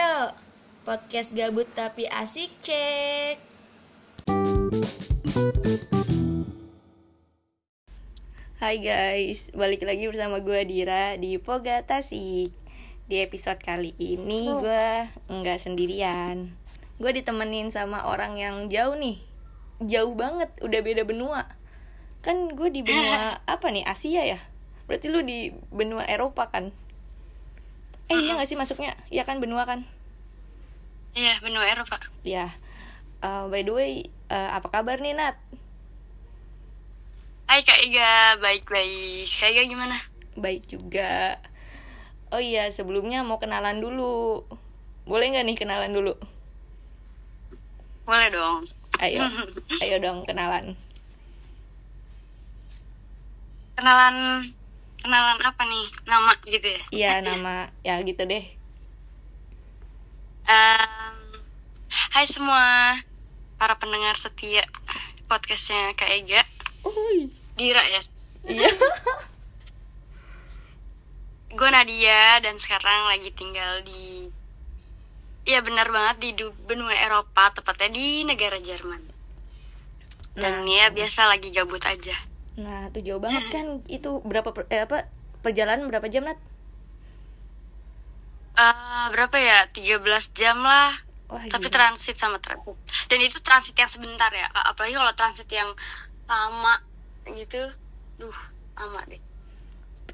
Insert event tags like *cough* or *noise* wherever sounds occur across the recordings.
Ayo, podcast gabut tapi asik cek. Hai guys, balik lagi bersama gue Dira di Poga Tasik Di episode kali ini gue nggak sendirian Gue ditemenin sama orang yang jauh nih Jauh banget, udah beda benua Kan gue di benua *laughs* apa nih, Asia ya? Berarti lu di benua Eropa kan? Eh iya gak sih masuknya? Iya kan benua kan? Iya, benua Eropa. Ya Eh, By the way, eh, apa kabar nih Nat? Hai Kak Iga, baik-baik. Kak Iga gimana? Baik juga. Oh iya, sebelumnya mau kenalan dulu. Boleh nggak nih kenalan dulu? Boleh dong. Ayo, *laughs* ayo dong kenalan. Kenalan kenalan apa nih? Nama gitu ya? Iya, nama ya gitu deh. Em, hai semua para pendengar setia podcastnya Kak Ega. Dira ya. Iya. *laughs* Gue Nadia dan sekarang lagi tinggal di Iya benar banget di benua Eropa, tepatnya di negara Jerman. Dan Nah, ya biasa lagi gabut aja. Nah tuh jauh banget kan itu berapa per- eh, apa perjalanan berapa jam Nat? Eh berapa ya? 13 jam lah. Wah, tapi gila. transit sama transit dan itu transit yang sebentar ya apalagi kalau transit yang lama gitu duh lama deh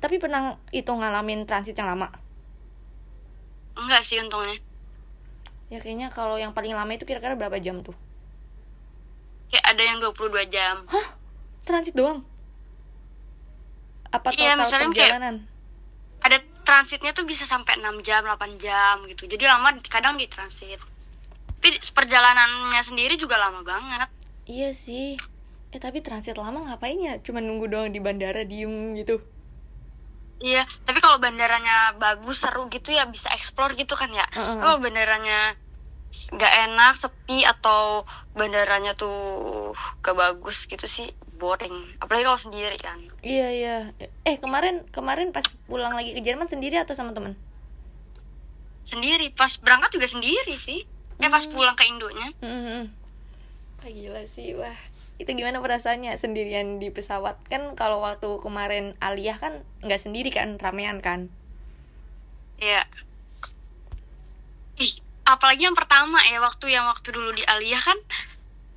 Tapi pernah itu ngalamin transit yang lama? enggak sih untungnya Ya kayaknya kalau yang paling lama itu kira-kira berapa jam tuh? kayak ada yang 22 jam Transit doang? Apa Iya, total misalnya kayak- perjalanan? ada transitnya tuh bisa sampai 6 jam 8 jam gitu jadi lama kadang di transit tapi perjalanannya sendiri juga lama banget Iya sih. Eh tapi transit lama ngapain ya? Cuma nunggu doang di bandara diem gitu. iya tapi kalau bandaranya bagus seru gitu ya bisa explore gitu kan ya Heeh. kalau bandaranya nggak enak sepi atau bandaranya tuh gak bagus gitu sih boring apalagi kalau sendiri kan Iya iya. Eh kemarin kemarin pas pulang lagi ke Jerman sendiri atau sama temen? sendiri pas berangkat juga sendiri sih eh pas Hmm. pulang ke Indonya Hmm. Wah gila sih wah. Itu gimana perasaannya sendirian di pesawat kan kalau waktu kemarin Aliyah kan nggak sendiri kan ramean kan? ya ih apalagi yang pertama ya waktu yang waktu dulu di Aliyah kan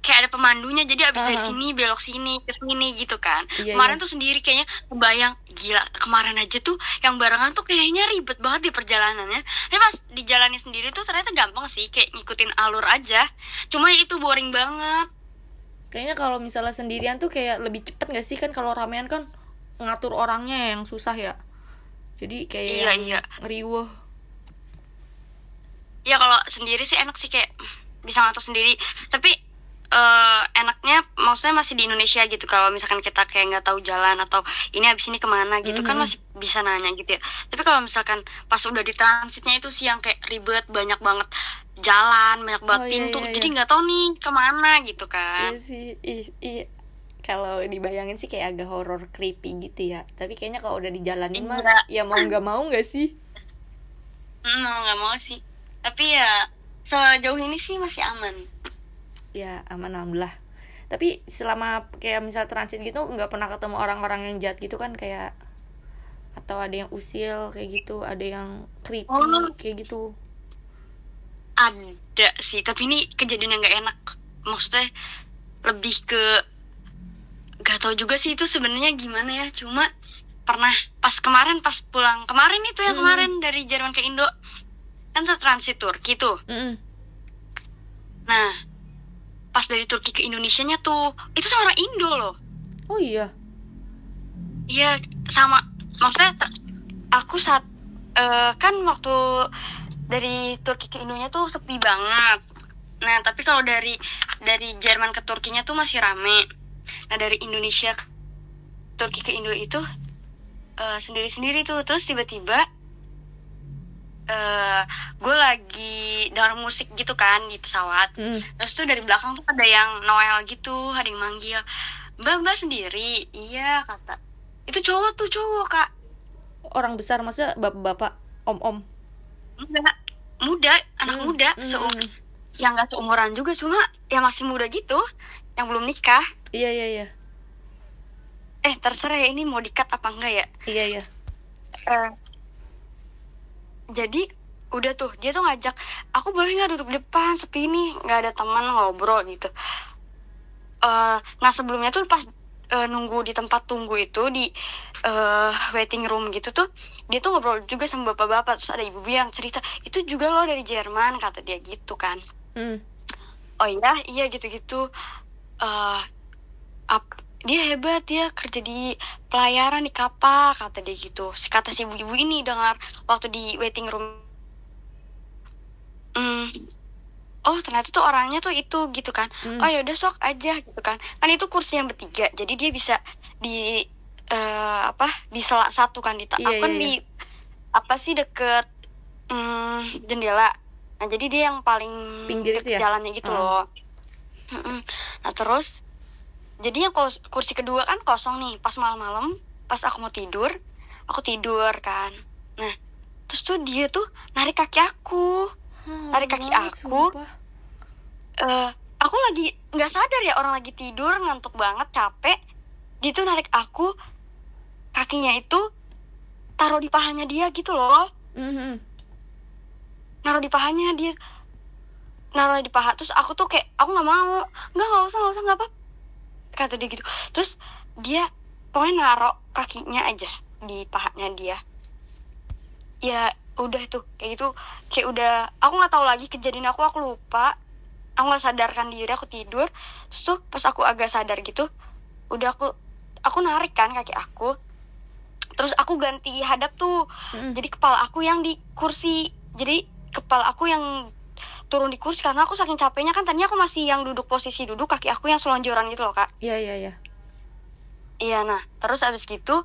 kayak ada pemandunya jadi abis dari Ah. sini belok sini ke sini gitu kan Iya, kemarin iya. tuh sendiri kayaknya kebayang gila kemarin aja tuh yang barengan tuh kayaknya ribet banget di perjalanannya tapi pas dijalani sendiri tuh ternyata gampang sih kayak ngikutin alur aja cuma itu boring banget Kayaknya kalau misalnya sendirian tuh kayak lebih cepet gak sih kan kalau ramean kan ngatur orangnya yang susah ya. Jadi kayak Iya, iya. riuh. ya kalau sendiri sih enak sih kayak bisa ngatur sendiri tapi eh enaknya maksudnya masih di Indonesia gitu kalau misalkan kita kayak nggak tahu jalan atau ini habis ini ke mana gitu kan Mhm. masih bisa nanya gitu ya tapi kalau misalkan pas udah di transitnya itu sih yang kayak ribet banyak banget jalan banyak banget Oh, iya, pintu iya, jadi iya. nggak tahu nih ke mana gitu kan Iya sih, ih, ih. Kalau dibayangin sih kayak agak horror creepy gitu ya. Tapi kayaknya kalau udah dijalanin mah ya mau nggak mau nggak sih? Hmm, mau nggak mau sih tapi ya sejauh ini sih masih aman Ya aman alhamdulillah. Tapi selama kayak misal transit gitu nggak pernah ketemu orang-orang yang jahat gitu kan kayak atau ada yang usil kayak gitu, ada yang creepy Oh. kayak gitu. ada sih tapi ini kejadian yang nggak enak maksudnya lebih ke gak tau juga sih itu sebenarnya gimana ya cuma pernah pas kemarin pas pulang kemarin itu yang Hmm. kemarin dari Jerman ke Indo kan transit Turki tuh Mm-mm. nah pas dari Turki ke Indonesia nya tuh itu sama orang Indo loh Oh iya. Iya sama maksudnya aku saat eh, kan waktu dari Turki ke Indonya tuh sepi banget. Nah tapi kalau dari dari Jerman ke Turkinya tuh masih rame. Nah dari Indonesia ke Turki ke Indo itu eh, sendiri-sendiri tuh terus tiba-tiba eh gue lagi denger musik gitu kan di pesawat. Mm. Terus tuh dari belakang tuh ada yang Noel gitu, ada yang manggil. Mbak Mbak sendiri, iya kata. Itu cowok tuh cowok kak. Orang besar maksudnya bapak-bapak, om-om. Enggak, muda, anak seum Mm-mm. yang gak seumuran juga cuma yang masih muda gitu yang belum nikah Iya iya iya. eh terserah ya ini mau dikat apa enggak ya Iya iya. Eh, jadi udah tuh dia tuh ngajak aku boleh nggak duduk depan sepi nih nggak ada teman ngobrol gitu. Eh, nah sebelumnya tuh pas eh, nunggu di tempat tunggu itu di eh, waiting room gitu tuh dia tuh ngobrol juga sama bapak-bapak terus ada ibu yang cerita itu juga loh dari Jerman kata dia gitu kan. Hmm. oh iya iya gitu-gitu. Eh ap- dia hebat dia kerja di pelayaran di kapal kata dia gitu kata si ibu-ibu ini dengar waktu di waiting room Hmm, oh ternyata tuh orangnya tuh itu gitu kan Hmm. oh yaudah sok aja gitu kan kan itu kursi yang bertiga jadi dia bisa di eh, apa di sela satu kan di Iya, aku kan iya, di apa sih deket hmm, jendela nah jadi dia yang paling Pinggir deket ya? jalannya gitu Ah. loh Mm-mm. nah terus jadi yang kursi kedua kan kosong nih pas malam-malam pas aku mau tidur aku tidur kan. Nah terus tuh dia tuh narik kaki aku. Hah, Tarik kaki banget, aku. sumpah. eh aku lagi nggak sadar ya orang lagi tidur ngantuk banget capek. Dia tuh narik aku kakinya itu taruh di pahanya dia gitu loh. Mhm. naruh di pahanya dia naruh di paha. Terus aku tuh kayak aku nggak mau. Nggak nggak usah nggak usah nggak apa kata dia gitu. Terus dia pokoknya naruh kakinya aja di pahanya dia. Ya udah tuh kayak gitu. Kayak udah aku nggak tahu lagi kejadian aku aku lupa. Aku nggak sadarkan diri aku tidur. Terus tuh pas aku agak sadar gitu udah aku aku narik kan kaki aku. Terus aku ganti hadap tuh. Mm-mm. jadi kepala aku yang di kursi. Jadi kepala aku yang turun di kursi karena aku saking capeknya kan tadinya aku masih yang duduk posisi duduk kaki aku yang selonjoran gitu loh kak Iya iya iya. iya nah terus abis gitu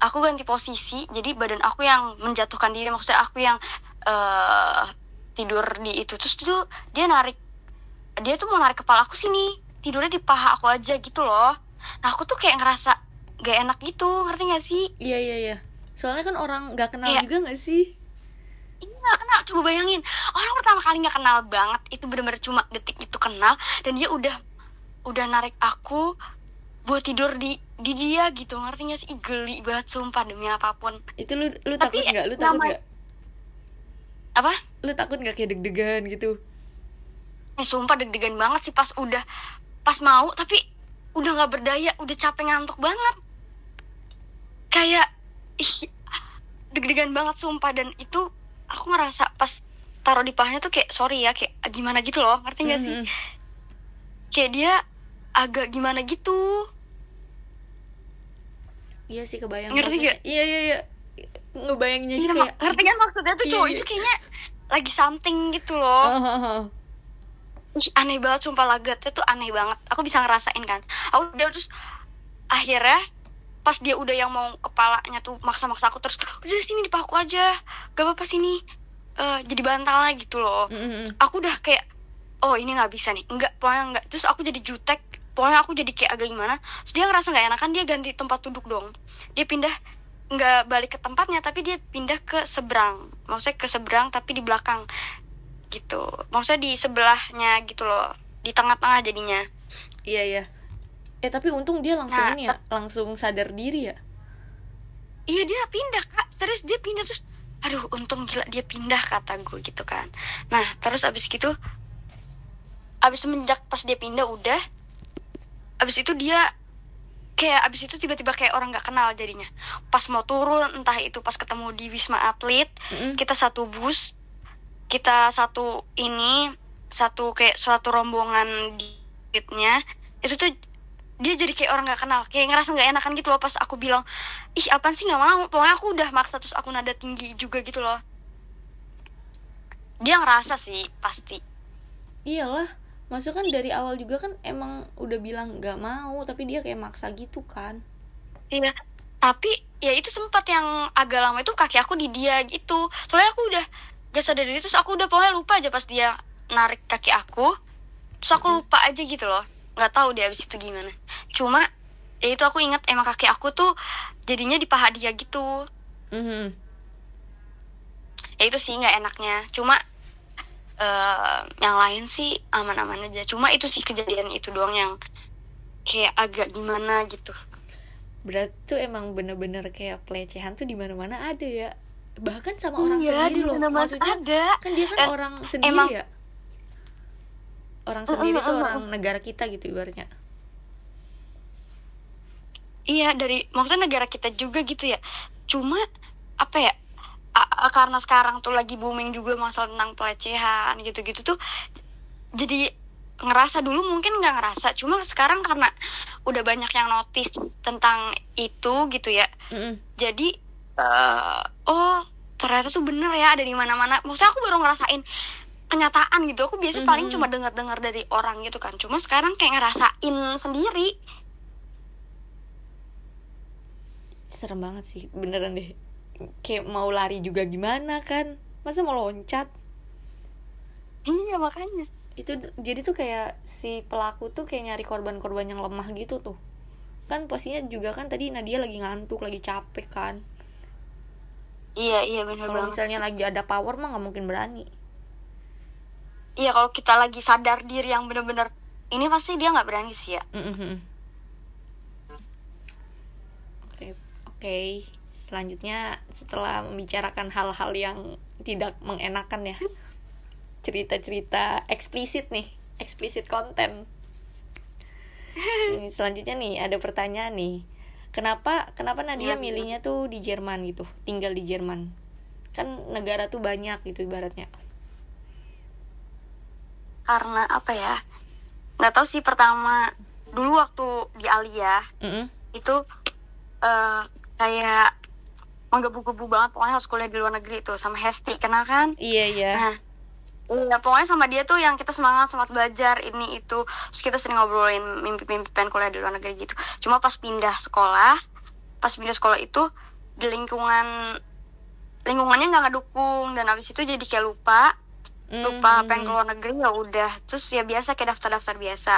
aku ganti posisi jadi badan aku yang menjatuhkan diri maksudnya aku yang eh tidur di itu terus tuh dia narik dia tuh mau narik kepala aku sini tidurnya di paha aku aja gitu loh nah aku tuh kayak ngerasa gak enak gitu ngerti gak sih Iya iya iya. Soalnya kan orang nggak kenal Iya. juga nggak sih? Iya gak kenal, coba bayangin Orang pertama kali gak kenal banget Itu bener-bener cuma detik itu kenal Dan dia udah Udah narik aku Buat tidur di di dia gitu Ngerti gak sih? Ih, geli banget sumpah demi apa pun Itu lu lu Tapi takut nggak? Lu takut nggak? Apa? Lu takut nggak kayak deg-degan gitu? Eh sumpah deg-degan banget sih Pas udah Pas mau tapi Udah gak berdaya Udah capek ngantuk banget Kayak Ih Deg-degan banget sumpah Dan itu Aku ngerasa pas Taruh di pahanya tuh kayak Sorry ya Kayak gimana gitu loh Ngerti gak sih? Mhm. kayak dia agak gimana gitu Iya sih kebayang. Ngerti nggak? Iya iya iya. Ngebayanginnya aja Iya, kayak ngerti kan maksudnya tuh Iya, cowok iya. itu kayaknya lagi something gitu loh. *laughs* Ih, aneh banget sumpah lagatnya tuh aneh banget aku bisa ngerasain kan aku udah terus akhirnya pas dia udah yang mau kepalanya tuh maksa-maksa aku terus udah sini di paku aja. Gak apa-apa sini. Eh, jadi bantalnya gitu loh. Mhm. aku udah kayak oh ini nggak bisa nih. Enggak pokoknya enggak. Terus aku jadi jutek. Pokoknya aku jadi kayak agak gimana. Terus dia ngerasa nggak enakan dia ganti tempat duduk dong. Dia pindah nggak balik ke tempatnya tapi dia pindah ke seberang. Maksudnya ke seberang tapi di belakang. Gitu. Maksudnya di sebelahnya gitu loh. Di tengah-tengah jadinya. Iya iya. Eh tapi untung dia langsung Nah, ini ya, langsung sadar diri ya. iya dia pindah kak serius dia pindah terus aduh untung gila dia pindah kata gue gitu kan nah terus abis gitu abis semenjak pas dia pindah udah abis itu dia kayak abis itu tiba-tiba kayak orang nggak kenal jadinya pas mau turun entah itu pas ketemu di wisma atlet Mhm. kita satu bus kita satu ini satu kayak suatu rombongan di itu tuh dia jadi kayak orang nggak kenal kayak ngerasa nggak enakan gitu loh pas aku bilang ih apaan sih nggak mau. Pokoknya aku udah maksa terus aku nada tinggi juga gitu loh. Dia ngerasa sih pasti. Iyalah. Masuk kan dari awal juga kan emang udah bilang nggak mau, tapi dia kayak maksa gitu kan. iya tapi ya itu sempat yang agak lama itu kaki aku di dia gitu. Soalnya aku udah gak sadar diri terus aku udah pokoknya lupa aja pas dia narik kaki aku. Terus aku lupa aja gitu loh nggak tahu dia abis itu gimana. Cuma ya itu aku ingat emang kaki aku tuh jadinya di paha dia gitu. Mhm. ya itu sih nggak enaknya. Cuma eh, yang lain sih aman-aman aja. Cuma itu sih kejadian itu doang yang kayak agak gimana gitu. Berarti tuh emang bener-bener kayak pelecehan tuh di mana-mana ada ya. Bahkan sama orang iya di sendiri loh. maksudnya ada. kan dia kan Dan orang sendiri emang- ya orang sendiri tuh uh, uh. orang negara kita gitu ibaratnya Iya dari maksudnya negara kita juga gitu ya. Cuma apa ya? a- a- karena sekarang tuh lagi booming juga masalah tentang pelecehan gitu-gitu tuh jadi ngerasa dulu mungkin nggak ngerasa cuma sekarang karena udah banyak yang notice tentang itu gitu ya Mm-mm. jadi eh, oh ternyata tuh bener ya ada di mana-mana maksudnya aku baru ngerasain kenyataan gitu. Aku biasa paling Mhm. cuma dengar-dengar dari orang gitu kan. Cuma sekarang kayak ngerasain sendiri. Serem banget sih. Beneran deh. Kayak mau lari juga gimana kan? Masa mau loncat? Iya makanya. Itu jadi tuh kayak si pelaku tuh kayak nyari korban-korban yang lemah gitu tuh. Kan posisinya juga kan tadi Nadia lagi ngantuk lagi capek kan. Iya iya bener kalau misalnya sih. lagi ada power mah nggak mungkin berani iya kalau kita lagi sadar diri yang bener-bener ini pasti dia nggak berani sih ya. Mm-mm. oke oke. Selanjutnya setelah membicarakan hal-hal yang tidak mengenakan ya. Cerita-cerita eksplisit nih eksplisit konten. Ini selanjutnya nih ada pertanyaan nih. Kenapa kenapa Nadia iya. milihnya tuh di Jerman gitu tinggal di Jerman? Kan negara tuh banyak gitu ibaratnya karena apa ya nggak tahu sih pertama dulu waktu di Alia Mm-mm. itu eh, kayak menggebu-gebu banget pokoknya harus kuliah di luar negeri tuh sama Hesti kenal kan? Iya iya. Nah, iya pokoknya sama dia tuh yang kita semangat semangat belajar ini itu. Terus kita sering ngobrolin mimpi-mimpi pengen kuliah di luar negeri gitu. Cuma pas pindah sekolah pas pindah sekolah itu di lingkungan lingkungannya nggak ngedukung dan abis itu jadi kayak lupa lupa Mhm. pengen ke luar negeri ya udah. Terus ya biasa kayak daftar-daftar biasa.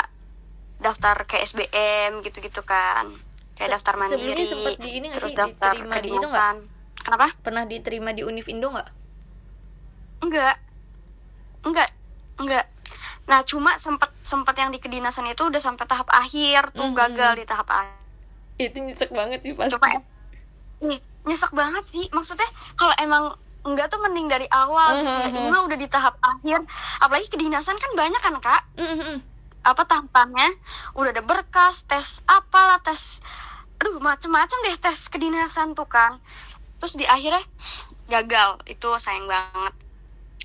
Daftar kayak SBM gitu-gitu kan. Kayak daftar mandiri sempet di ini terus sih, daftar diterima di nggak? kedinasan. kenapa? Pernah diterima di Univ Indo nggak? Enggak enggak enggak nah cuma sempet sempet yang di kedinasan itu udah sampai tahap akhir tuh Mhm. gagal di tahap akhir itu nyesek banget sih pasti. Cuma nih nyesek banget sih. Maksudnya kalau emang enggak tuh mending dari awal gitu. ya. Mhm. ini mah udah di tahap akhir. Apalagi kedinasan kan banyak kan kak? Mm-mm. apa tahapannya udah ada berkas tes apalah tes aduh macem-macem deh tes kedinasan tuh kan terus di akhirnya gagal. Itu sayang banget.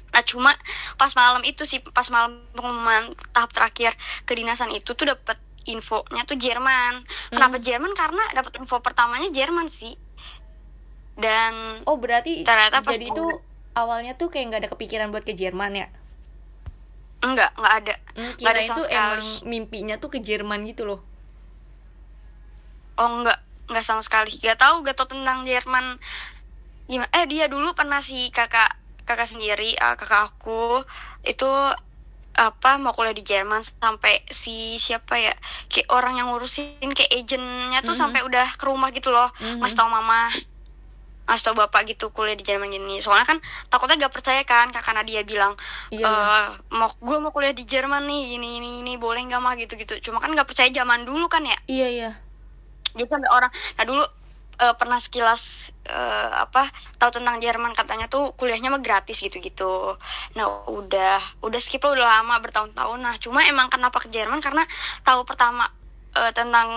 Nah cuma pas malam itu sih pas malam pengumuman tahap terakhir kedinasan itu tuh dapet infonya tuh Jerman. Kenapa Hmm. Jerman? Karena dapet info pertamanya Jerman sih dan oh berarti Ternyata pas jadi itu awalnya tuh kayak nggak ada kepikiran buat ke Jerman ya enggak enggak ada Hmm, Nggak ada kira sama itu sekali. emang mimpinya tuh ke Jerman gitu loh Oh enggak, enggak sama sekali. Gak tahu, gak tau tentang Jerman. Gimana? Eh dia dulu pernah si kakak kakak sendiri, ah, kakak aku itu apa mau kuliah di Jerman sampai si siapa ya kayak orang yang ngurusin kayak agentnya tuh Mhm. sampai udah ke rumah gitu loh Mhm. ngasih tau mama ngasih tau bapak gitu kuliah di Jerman gini. Soalnya kan takutnya gak percaya kan kakak Nadia bilang iya eh mau gue mau kuliah di Jerman nih ini ini ini boleh nggak mah gitu gitu cuma kan nggak percaya zaman dulu kan ya? Iya iya. Jadi sampai orang nah dulu eh, pernah sekilas eh, apa tahu tentang Jerman katanya tuh kuliahnya mah gratis gitu-gitu. Nah udah udah skip lah udah lama bertahun-tahun. Nah cuma emang kenapa ke Jerman? Karena tahu pertama eh, tentang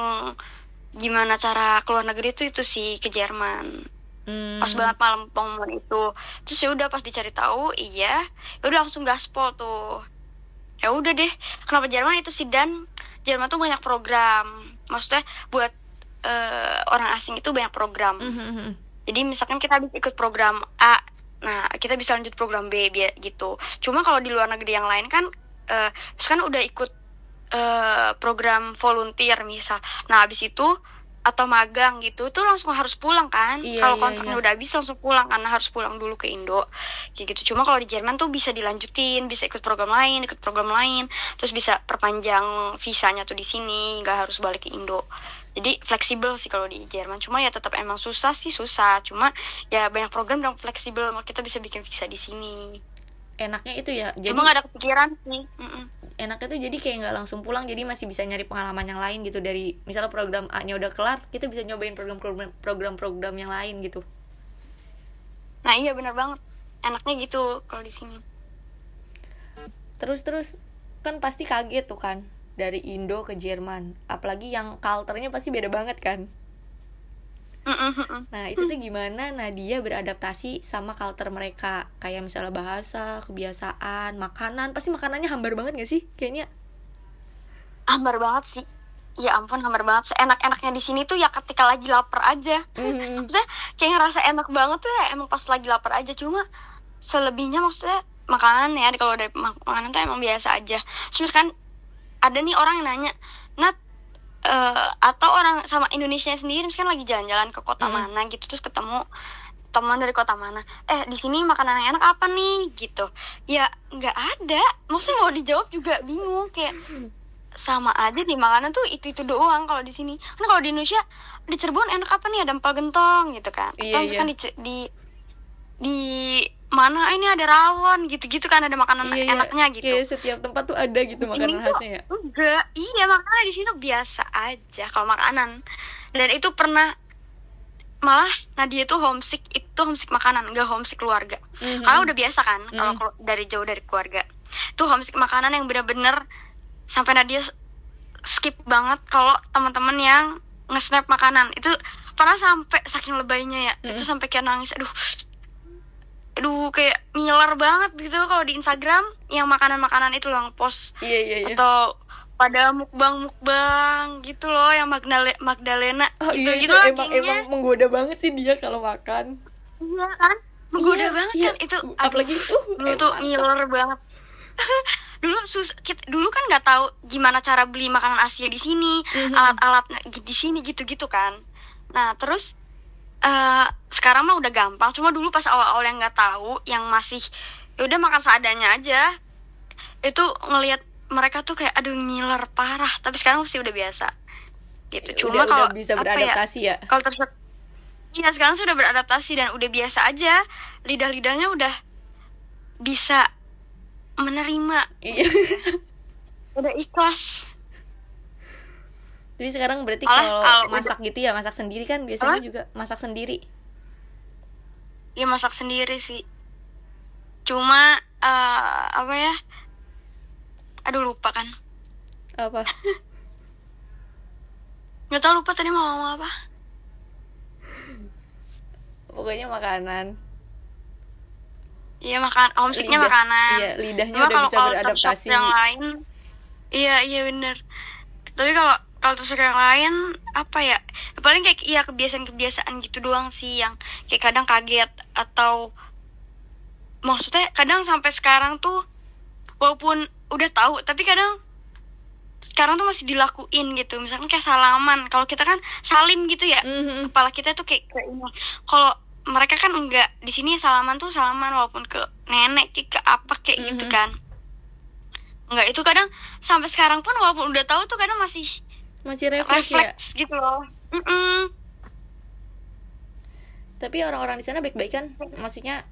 gimana cara keluar negeri itu itu sih ke Jerman Hmm. pas banget malam pengumuman itu. Terus ya udah pas dicari tahu iya. Ya udah langsung gaspol tuh. Ya udah deh kenapa Jerman itu sih dan? Jerman tuh banyak program. Maksudnya buat eh, orang asing itu banyak program. Mhm. jadi misalkan kita habis ikut program A nah kita bisa lanjut program B gitu. Cuma kalau di luar negeri yang lain kan eh misalkan udah ikut eh, program volunteer misal. Nah habis itu atau magang gitu tuh langsung harus pulang kan? Iya, kalau iya, kontraknya iya. udah habis langsung pulang karena harus pulang dulu ke Indo kayak gitu. Cuma kalau di Jerman tuh bisa dilanjutin bisa ikut program lain ikut program lain terus bisa perpanjang visanya tuh di sini nggak harus balik ke Indo. Jadi fleksibel sih kalau di Jerman. Cuma ya tetap emang susah sih susah. Cuma ya banyak program yang fleksibel. Kita bisa bikin visa di sini. Enaknya itu ya. Jadi cuma nggak ada kepikiran sih. Mm-mm. Enaknya tuh jadi kayak nggak langsung pulang jadi masih bisa nyari pengalaman yang lain gitu. Dari misalnya program A nya udah kelar kita bisa nyobain program-program program-program yang lain gitu. Nah iya benar banget. Enaknya gitu kalau di sini. Terus terus kan pasti kaget tuh kan dari Indo ke Jerman. Apalagi yang culture-nya pasti beda banget kan. Nah itu tuh gimana Nadia beradaptasi sama culture mereka? Kayak misalnya bahasa kebiasaan makanan. Pasti makanannya hambar banget gak sih kayaknya? Hambar banget sih. Ya ampun hambar banget. Seenak-enaknya di sini tuh ya ketika lagi lapar aja. Mhm. *laughs* maksudnya kayak ngerasa enak banget tuh ya emang pas lagi lapar aja. Cuma selebihnya maksudnya makanan ya kalau dari mak- makanan tuh emang biasa aja. Terus kan ada nih orang yang nanya Nat eh, atau orang sama Indonesia sendiri misalkan lagi jalan-jalan ke kota Hmm. mana gitu terus ketemu teman dari kota mana. Eh di sini makanan yang enak apa nih? Gitu. Ya nggak ada. Maksudnya mau dijawab juga bingung kayak sama aja di makanan tuh itu itu doang kalau di sini. Kan kalau di Indonesia di Cirebon enak apa nih? Ada empal gentong gitu kan. Iya, atau misalkan iya. di di di mana? Ini ada rawon. Gitu-gitu kan ada makanan Iya, iya. enaknya gitu. Kayak setiap tempat tuh ada gitu makanan Ini khasnya ya? enggak. Iya makanan di sini tuh biasa aja kalau makanan. Dan itu pernah malah Nadia tuh homesick itu homesick makanan enggak homesick keluarga. Mhm. karena udah biasa kan kalau Mhm. kelu- dari jauh dari keluarga. Tuh homesick makanan yang bener-bener sampai Nadia skip banget kalau teman-teman yang nge-snap makanan. Itu pernah sampai saking lebaynya ya Mhm. itu sampai kayak nangis aduh aduh kayak ngiler banget gitu kalau di Instagram yang makanan-makanan itu loh post iya iya iya. Atau pada mukbang mukbang gitu loh yang Magdale Magdalena oh gitu iya gitu emang emang menggoda banget sih dia kalau makan. Iya kan? Menggoda Iya, banget iya. kan? Itu apalagi uh dulu tuh ngiler banget. *laughs* Dulu sus kita, dulu kan nggak tahu gimana cara beli makanan Asia di sini Mhm. alat-alat di sini gitu-gitu kan. Nah terus eh sekarang mah udah gampang cuma dulu pas awal-awal yang nggak tahu yang masih ya udah makan seadanya aja itu ngelihat mereka tuh kayak aduh ngiler parah tapi sekarang sih udah biasa. Gitu cuma udah, kalau bisa apa ya, beradaptasi ya, kalau terus Iya sekarang sudah beradaptasi dan udah biasa aja. Lidah-lidahnya udah bisa menerima iya. udah ikhlas jadi sekarang berarti kalau masak gitu ya masak sendiri kan biasanya Apa? juga masak sendiri. Ya masak sendiri sih. Cuma eh, apa ya? Aduh lupa kan. Apa? *laughs* Nggak tahu lupa tadi mau ngomong apa. Pokoknya makanan. Iya makan homesicknya Lidah- makanan. Iya lidahnya Cuma udah kalau bisa beradaptasi. yang lain iya iya bener. Tapi kalau culture shock yang lain apa ya paling kayak iya kebiasaan-kebiasaan gitu doang sih yang kayak kadang kaget atau maksudnya kadang sampai sekarang tuh walaupun udah tahu tapi kadang sekarang tuh masih dilakuin gitu misalkan kayak salaman kalau kita kan salim gitu ya Mhm. kepala kita tuh kayak kayak ini kalau mereka kan enggak di sini salaman tuh salaman walaupun ke nenek ke, ke apa kayak gitu Mhm. kan enggak itu kadang sampai sekarang pun walaupun udah tahu tuh kadang masih masih refleks ya? Gitu loh. Mm-mm. tapi orang-orang di sana baik-baik kan? Maksudnya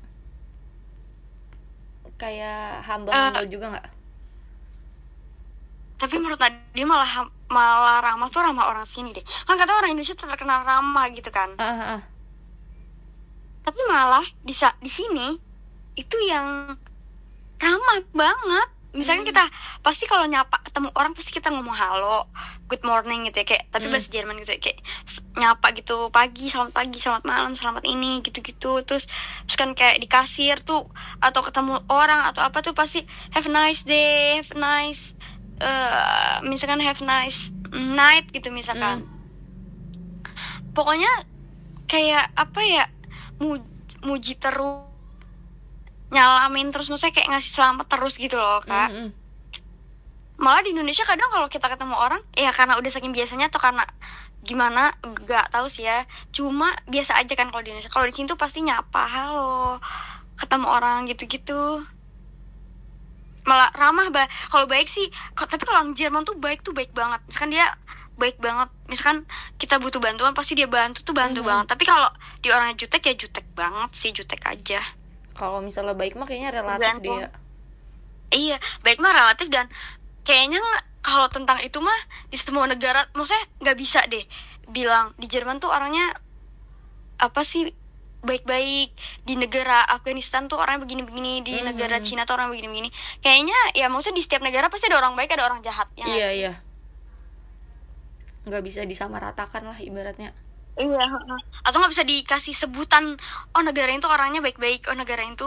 kayak humble humble juga nggak? Tapi menurut dia malah malah ramah tuh ramah orang sini deh. Kan kata orang Indonesia terkenal ramah gitu kan? Ah. tapi malah di di sini itu yang ramah banget misalnya kita pasti kalau nyapa ketemu orang pasti kita ngomong halo good morning gitu ya kayak tapi Hmm. bahasa Jerman gitu ya kayak nyapa gitu pagi selamat pagi selamat malam selamat ini gitu gitu terus terus kan kayak di kasir tuh atau ketemu orang atau apa tuh pasti have a nice day have a nice eh, misalkan have a nice night gitu misalkan. Pokoknya kayak apa ya mu- muji terus nyalamin terus maksudnya kayak ngasih selamat terus gitu loh kak. Mhm. malah di Indonesia kadang kalau kita ketemu orang ya karena udah saking biasanya atau karena gimana nggak tahu sih ya. Cuma biasa aja kan kalau di Indonesia. Kalau di sini tuh pasti nyapa halo ketemu orang gitu-gitu. Malah ramah bah kalau baik sih tapi kalau orang Jerman tuh baik tuh baik banget. Misalkan dia baik banget. Misalkan kita butuh bantuan pasti dia bantu tuh bantu Mhm. banget. Tapi kalau di orangnya jutek ya jutek banget sih jutek aja kalau misalnya baik mah kayaknya relatif deh ya. iya baik mah relatif dan kayaknya kalau tentang itu mah di semua negara maksudnya nggak bisa deh bilang di Jerman tuh orangnya apa sih baik-baik di negara Afghanistan tuh orangnya begini-begini di Mhm. negara Cina tuh orang begini-begini kayaknya ya maksudnya di setiap negara pasti ada orang baik ada orang jahat ya Iya iya. Nggak bisa disamaratakan lah ibaratnya. Iya, atau nggak bisa dikasih sebutan oh negara itu orangnya baik-baik, oh negara itu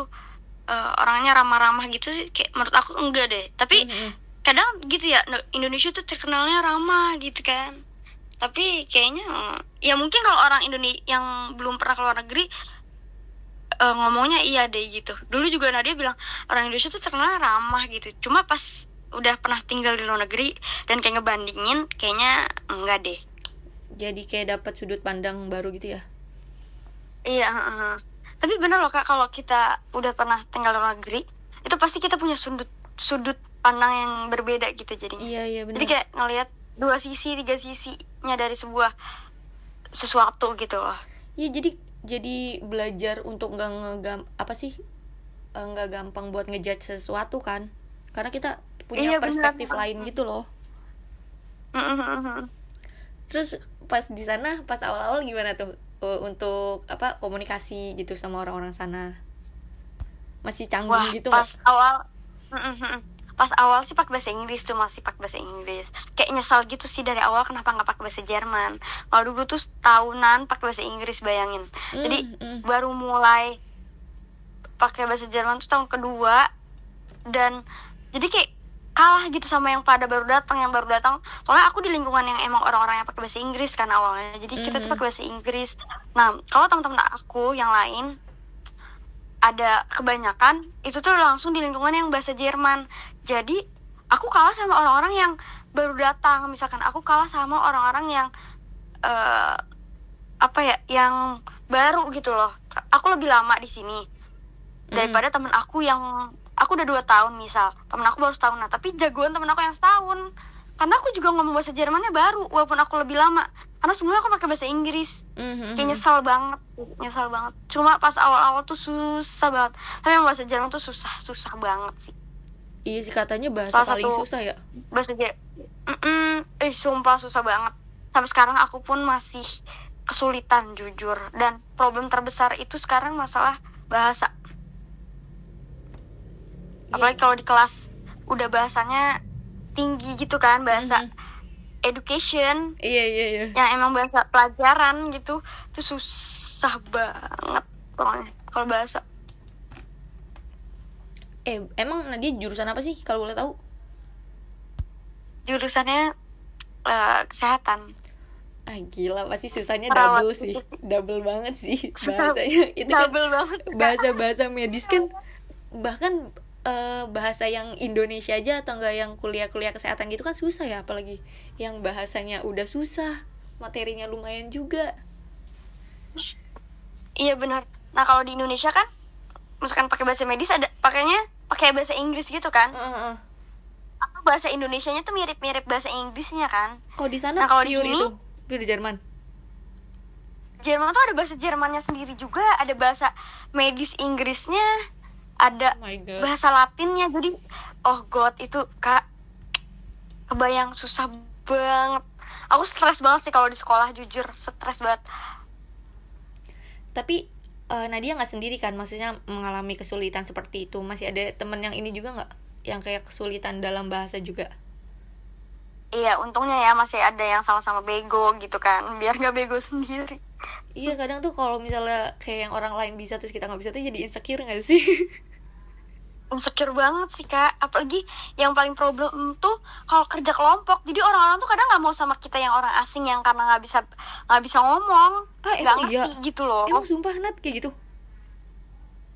eh, orangnya ramah-ramah gitu sih. Kayak menurut aku enggak deh. Tapi Mhm. kadang gitu ya ne- Indonesia tuh terkenalnya ramah gitu kan. Tapi kayaknya eh, ya mungkin kalau orang Indonesia yang belum pernah keluar negeri eh, ngomongnya iya deh gitu. Dulu juga Nadia bilang orang Indonesia tuh terkenal ramah gitu. Cuma pas udah pernah tinggal di luar negeri dan kayak ngebandingin kayaknya enggak deh. Jadi kayak dapat sudut pandang baru gitu ya. Iya, heeh. tapi bener loh kak kalau kita udah pernah tinggal di luar negeri, itu pasti kita punya sudut sudut pandang yang berbeda gitu jadinya. Iya iya benar. Jadi kayak ngelihat dua sisi, tiga sisinya dari sebuah sesuatu gitu loh. Iya jadi jadi belajar untuk nggak ngegam apa sih eh, nggak gampang buat ngejudge sesuatu kan karena kita punya Iya, benar. perspektif lain gitu loh Mm-mm. Terus pas di sana pas awal-awal gimana tuh untuk apa komunikasi gitu sama orang-orang sana masih canggung Wah, gitu pas nggak? awal, pas awal sih pakai bahasa Inggris tuh masih pakai bahasa Inggris. Kayak nyesal gitu sih dari awal kenapa nggak pakai bahasa Jerman. Kalau dulu tuh tahunan pakai bahasa Inggris bayangin. Jadi Mm, mm. baru mulai pakai bahasa Jerman tuh tahun kedua dan jadi kayak kalah gitu sama yang pada baru datang yang baru datang. Soalnya aku di lingkungan yang emang orang-orang yang pakai bahasa Inggris kan awalnya. Jadi kita tuh Mhm. pakai bahasa Inggris. Nah kalau teman-teman aku yang lain ada kebanyakan itu tuh langsung di lingkungan yang bahasa Jerman. Jadi aku kalah sama orang-orang yang baru datang. Misalkan aku kalah sama orang-orang yang eh apa ya yang baru gitu loh. Aku lebih lama di sini daripada temen aku yang aku udah dua tahun misal. Temen aku baru setahun. Nah tapi jagoan temen aku yang setahun. Karena aku juga ngomong bahasa Jermannya baru walaupun aku lebih lama. Karena sebelumnya aku pakai bahasa Inggris. Mhm, kayak nyesal banget. Nyesal banget. Cuma pas awal-awal tuh susah banget. Tapi yang bahasa Jerman tuh susah susah banget sih. Iya sih katanya bahasa Salah paling satu- susah ya. bahasa Jerman eh sumpah susah banget. Sampai sekarang aku pun masih kesulitan jujur. Dan problem terbesar itu sekarang masalah bahasa apalagi kalau di kelas udah bahasanya tinggi gitu kan bahasa Mhm. education. Iya iya iya. Yang emang bahasa pelajaran gitu itu susah banget pokoknya kalau bahasa. Eh emang Nadia jurusan apa sih kalau boleh tahu? Jurusannya eh, kesehatan. Ah gila pasti susahnya Perawat double sih. gitu. double banget sih *laughs* bahasanya. Itu kan double banget. bahasa bahasa medis kan bahkan eh, bahasa yang Indonesia aja atau enggak yang kuliah-kuliah kesehatan gitu kan susah ya apalagi yang bahasanya udah susah materinya lumayan juga. Iya benar. Nah kalau di Indonesia kan misalkan pakai bahasa medis ada pakainya pakai bahasa Inggris gitu kan? Heeh. apa bahasa Indonesianya tuh mirip-mirip bahasa Inggrisnya kan? Kok di sana Nah, kalau di sini- itu pure Jerman. Jerman tuh ada bahasa Jermannya sendiri juga ada bahasa medis Inggrisnya ada oh my god. bahasa Latinnya. Jadi oh god itu kak kebayang susah banget. Aku stres banget sih kalau di sekolah jujur stres banget. Tapi eh, Nadia nggak sendiri kan? Maksudnya mengalami kesulitan seperti itu. Masih ada temen yang ini juga nggak? Yang kayak kesulitan dalam bahasa juga? Iya untungnya ya masih ada yang sama-sama bego gitu kan. Biar nggak bego sendiri. Iya kadang tuh kalau misalnya kayak yang orang lain bisa terus kita nggak bisa tuh jadi insecure nggak sih *laughs* insecure banget sih kak apalagi yang paling problem tuh kalau kerja kelompok jadi orang-orang tuh kadang nggak mau sama kita yang orang asing yang karena nggak bisa nggak bisa ngomong Ah, nggak ngerti iya? gitu loh emang sumpah Nat kayak gitu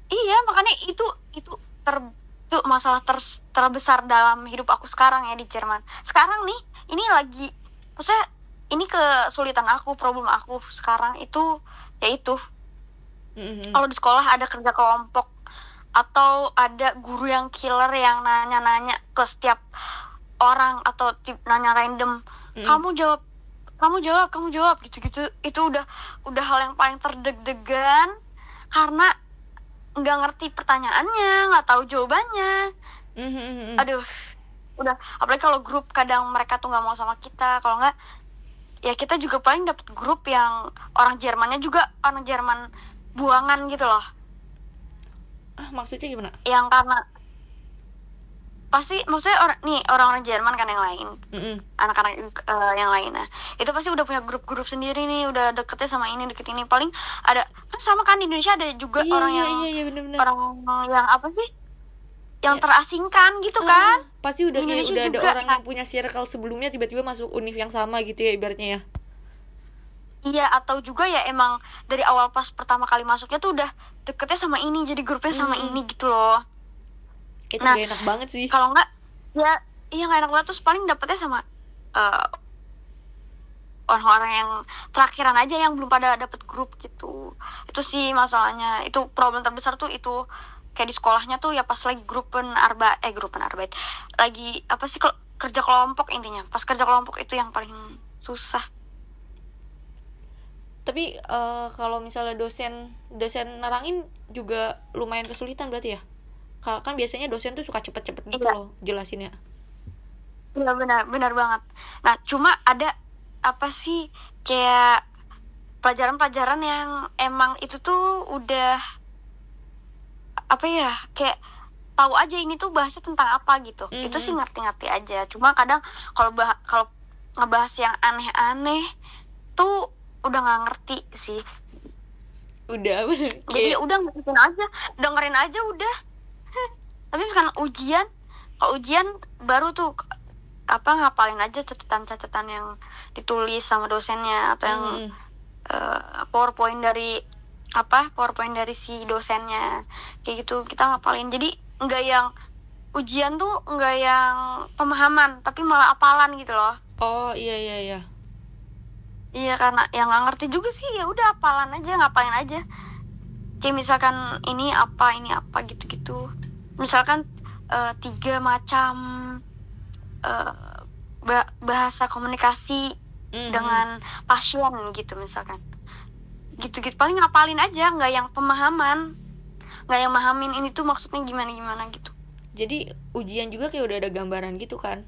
Iya, makanya itu itu ter itu masalah ter, terbesar dalam hidup aku sekarang ya di Jerman. Sekarang nih, ini lagi maksudnya ini kesulitan aku, problem aku sekarang itu yaitu Mhm. kalau di sekolah ada kerja kelompok atau ada guru yang killer yang nanya-nanya ke setiap orang atau tip- nanya random, Mm. kamu jawab kamu jawab, kamu jawab gitu-gitu. Itu udah udah hal yang paling terdeg-degan karena nggak ngerti pertanyaannya nggak tahu jawabannya Mhm. aduh udah apalagi kalau grup kadang mereka tuh nggak mau sama kita kalau nggak ya kita juga paling dapet grup yang orang Jermannya juga orang Jerman buangan gitu loh ah maksudnya gimana? Yang karena pasti maksudnya orang nih orang-orang Jerman kan yang lain. Mhm. anak-anak eh, yang lainnya. Itu pasti udah punya grup-grup sendiri nih udah deketnya sama ini deket ini. Paling ada kan sama kan di Indonesia ada juga iya, orang iya, yang iya iya bener-bener. orang yang apa sih? Yang Ya. terasingkan gitu Ah, kan? Pasti udah Di kayak Indonesia udah ada juga, orang kan? yang punya circle sebelumnya tiba-tiba masuk univ yang sama gitu ya ibaratnya ya Iya atau juga ya emang dari awal pas pertama kali masuknya tuh udah deketnya sama ini jadi grupnya sama Hmm. ini gitu loh. itu Nah, gak enak banget sih Kalau nggak ya iya nggak enak banget terus paling dapetnya sama eh, orang-orang yang terakhiran aja yang belum pada dapet grup gitu. Itu sih masalahnya. Itu problem terbesar tuh itu kayak di sekolahnya tuh ya pas lagi grupen arba eh grupen arbeit lagi apa sih kerja kelompok intinya pas kerja kelompok itu yang paling susah tapi eh, kalau misalnya dosen dosen nerangin juga lumayan kesulitan berarti ya Ka- kan biasanya dosen tuh suka cepet-cepet gitu Iya. loh jelasinnya Iya benar, benar banget. Nah, cuma ada apa sih kayak pelajaran-pelajaran yang emang itu tuh udah apa ya kayak tahu aja ini tuh bahasnya tentang apa gitu. Mhm. Itu sih ngerti-ngerti aja. Cuma kadang kalau kalau ngebahas yang aneh-aneh tuh udah nggak ngerti sih. udah *laughs* bener. Jadi udah ngikutin aja, dengerin aja udah. Tapi kan ujian, kalau ujian baru tuh apa ngapalin aja catatan-catatan yang ditulis sama dosennya atau yang Mm, eh, PowerPoint dari apa PowerPoint dari si dosennya. Kayak gitu kita ngapalin. Jadi nggak yang ujian tuh nggak yang pemahaman tapi malah apalan gitu loh. Oh iya iya iya Iya karena yang nggak ngerti juga sih ya udah apalan aja ngapalin aja. Kayak misalkan ini apa ini apa gitu-gitu. Misalkan eh, tiga macam ba- bahasa komunikasi Mhm. dengan pasien gitu misalkan. Gitu-gitu paling ngapalin aja nggak yang pemahaman. Nggak yang mahamin ini tuh maksudnya gimana gimana gitu. jadi ujian juga kayak udah ada gambaran gitu kan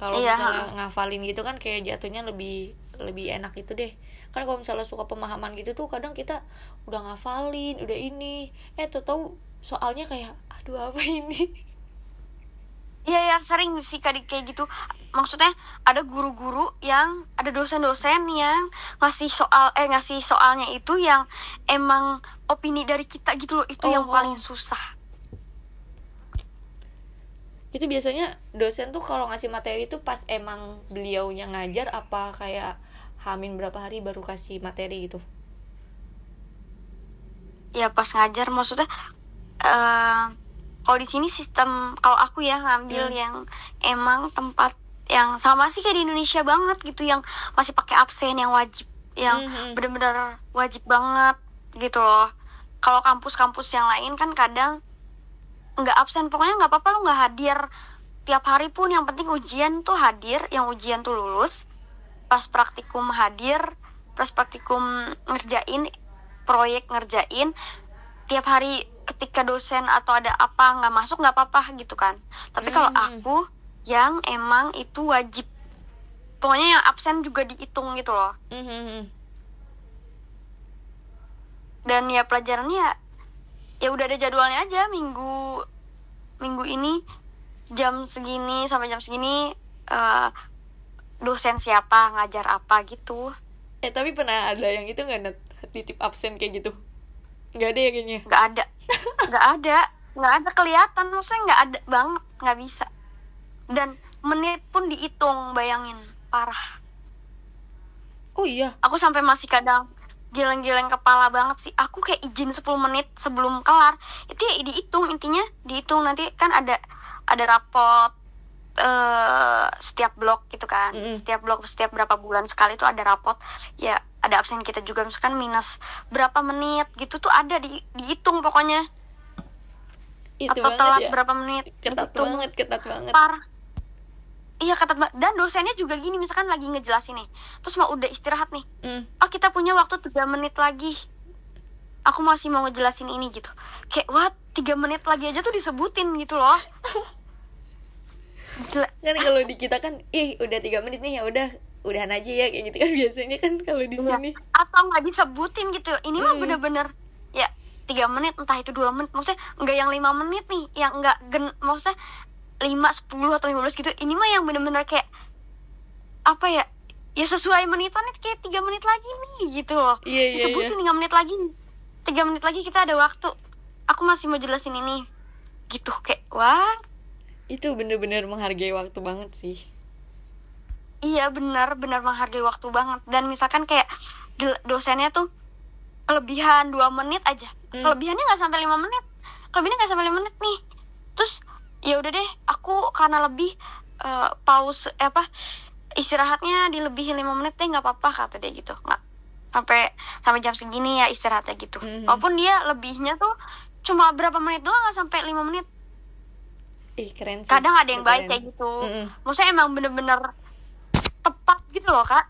kalau Iya, misalnya ngafalin gitu kan kayak jatuhnya lebih lebih enak itu deh kan kalau misalnya suka pemahaman gitu tuh kadang kita udah ngafalin udah ini eh tuh tahu soalnya kayak aduh apa ini Iya ya sering sih kayak kayak gitu. Maksudnya ada guru-guru yang ada dosen-dosen yang ngasih soal eh ngasih soalnya itu yang emang opini dari kita gitu loh. Itu yang Oh, paling oh. susah. Itu biasanya dosen tuh kalau ngasih materi tuh pas emang beliaunya ngajar apa kayak hamin berapa hari baru kasih materi gitu Ya pas ngajar maksudnya eh kalau di sini sistem kalau aku ya ngambil Hmm. yang emang tempat yang sama sih kayak di Indonesia banget gitu yang masih pakai absen yang wajib yang Mhm. bener-bener wajib banget gitu loh kalau kampus-kampus yang lain kan kadang nggak absen. Pokoknya nggak apa-apa lo nggak hadir. Tiap hari pun yang penting ujian tuh hadir yang ujian tuh lulus. Pas praktikum hadir pas praktikum ngerjain proyek ngerjain tiap hari ketika dosen atau ada apa nggak masuk nggak apa-apa gitu kan. Tapi kalau Hmm. aku yang emang itu wajib. Pokoknya yang absen juga dihitung gitu loh. Mhm. dan ya pelajarannya ya, udah ada jadwalnya aja minggu minggu ini jam segini sampai jam segini eh, dosen siapa ngajar apa gitu. Eh tapi pernah ada yang itu nggak net titip absen kayak gitu? Nggak ada ya kayaknya? Nggak ada. *laughs* Nggak ada. Nggak ada kelihatan. Maksudnya nggak ada banget nggak bisa. Dan menit pun dihitung bayangin. Parah. Oh iya. Aku sampai masih kadang geleng-geleng kepala banget sih. Aku kayak izin 10 menit sebelum kelar. Itu ya dihitung intinya dihitung. Nanti kan ada ada rapot eh setiap blok gitu kan. Mm-mm. setiap blok setiap berapa bulan sekali tuh ada rapot. Ya ada absen kita juga. Misalkan minus berapa menit gitu tuh ada di dihitung pokoknya. Itu atau telat ya. berapa menit. Ketat dihitung. banget ketat banget. Parah iya ketat banget dan dosennya juga gini misalkan lagi ngejelasin nih. Terus mau udah istirahat nih. Hmm. oh kita punya waktu tiga menit lagi. Aku masih mau ngejelasin ini gitu. Kayak what? Tiga menit lagi aja tuh disebutin gitu loh. *laughs* Kan kalau di kita kan ih udah tiga menit nih ya udah udahan aja ya kayak gitu kan biasanya kan kalau di Iya. sini. Atau nggak disebutin gitu. Ini mah Hmm. bener-bener ya tiga menit entah itu dua menit maksudnya nggak yang lima menit nih yang nggak gen maksudnya lima sepuluh atau lima belas gitu ini mah yang bener-bener kayak apa ya ya sesuai menitan itu kayak tiga menit lagi nih gitu loh. Iya, iya, disebutin tiga menit lagi tiga menit lagi kita ada waktu. Aku masih mau jelasin ini gitu kayak wah. Itu bener-bener menghargai waktu banget sih. Iya benar benar menghargai waktu banget. Dan misalkan kayak dosennya tuh kelebihan dua menit aja. Hmm. kelebihannya nggak sampai lima menit. Kelebihannya nggak sampai lima menit nih terus ya udah deh aku karena lebih eh, pause eh, apa istirahatnya dilebihin lima menit deh nggak apa-apa kata dia gitu. Nggak sampai sampai jam segini ya istirahatnya gitu. Mhm. walaupun dia lebihnya tuh cuma berapa menit doang nggak sampai lima menit. Ih keren sih. Kadang ada yang baik Keren. kayak gitu. Mm-mm. maksudnya emang bener-bener tepat gitu loh kak.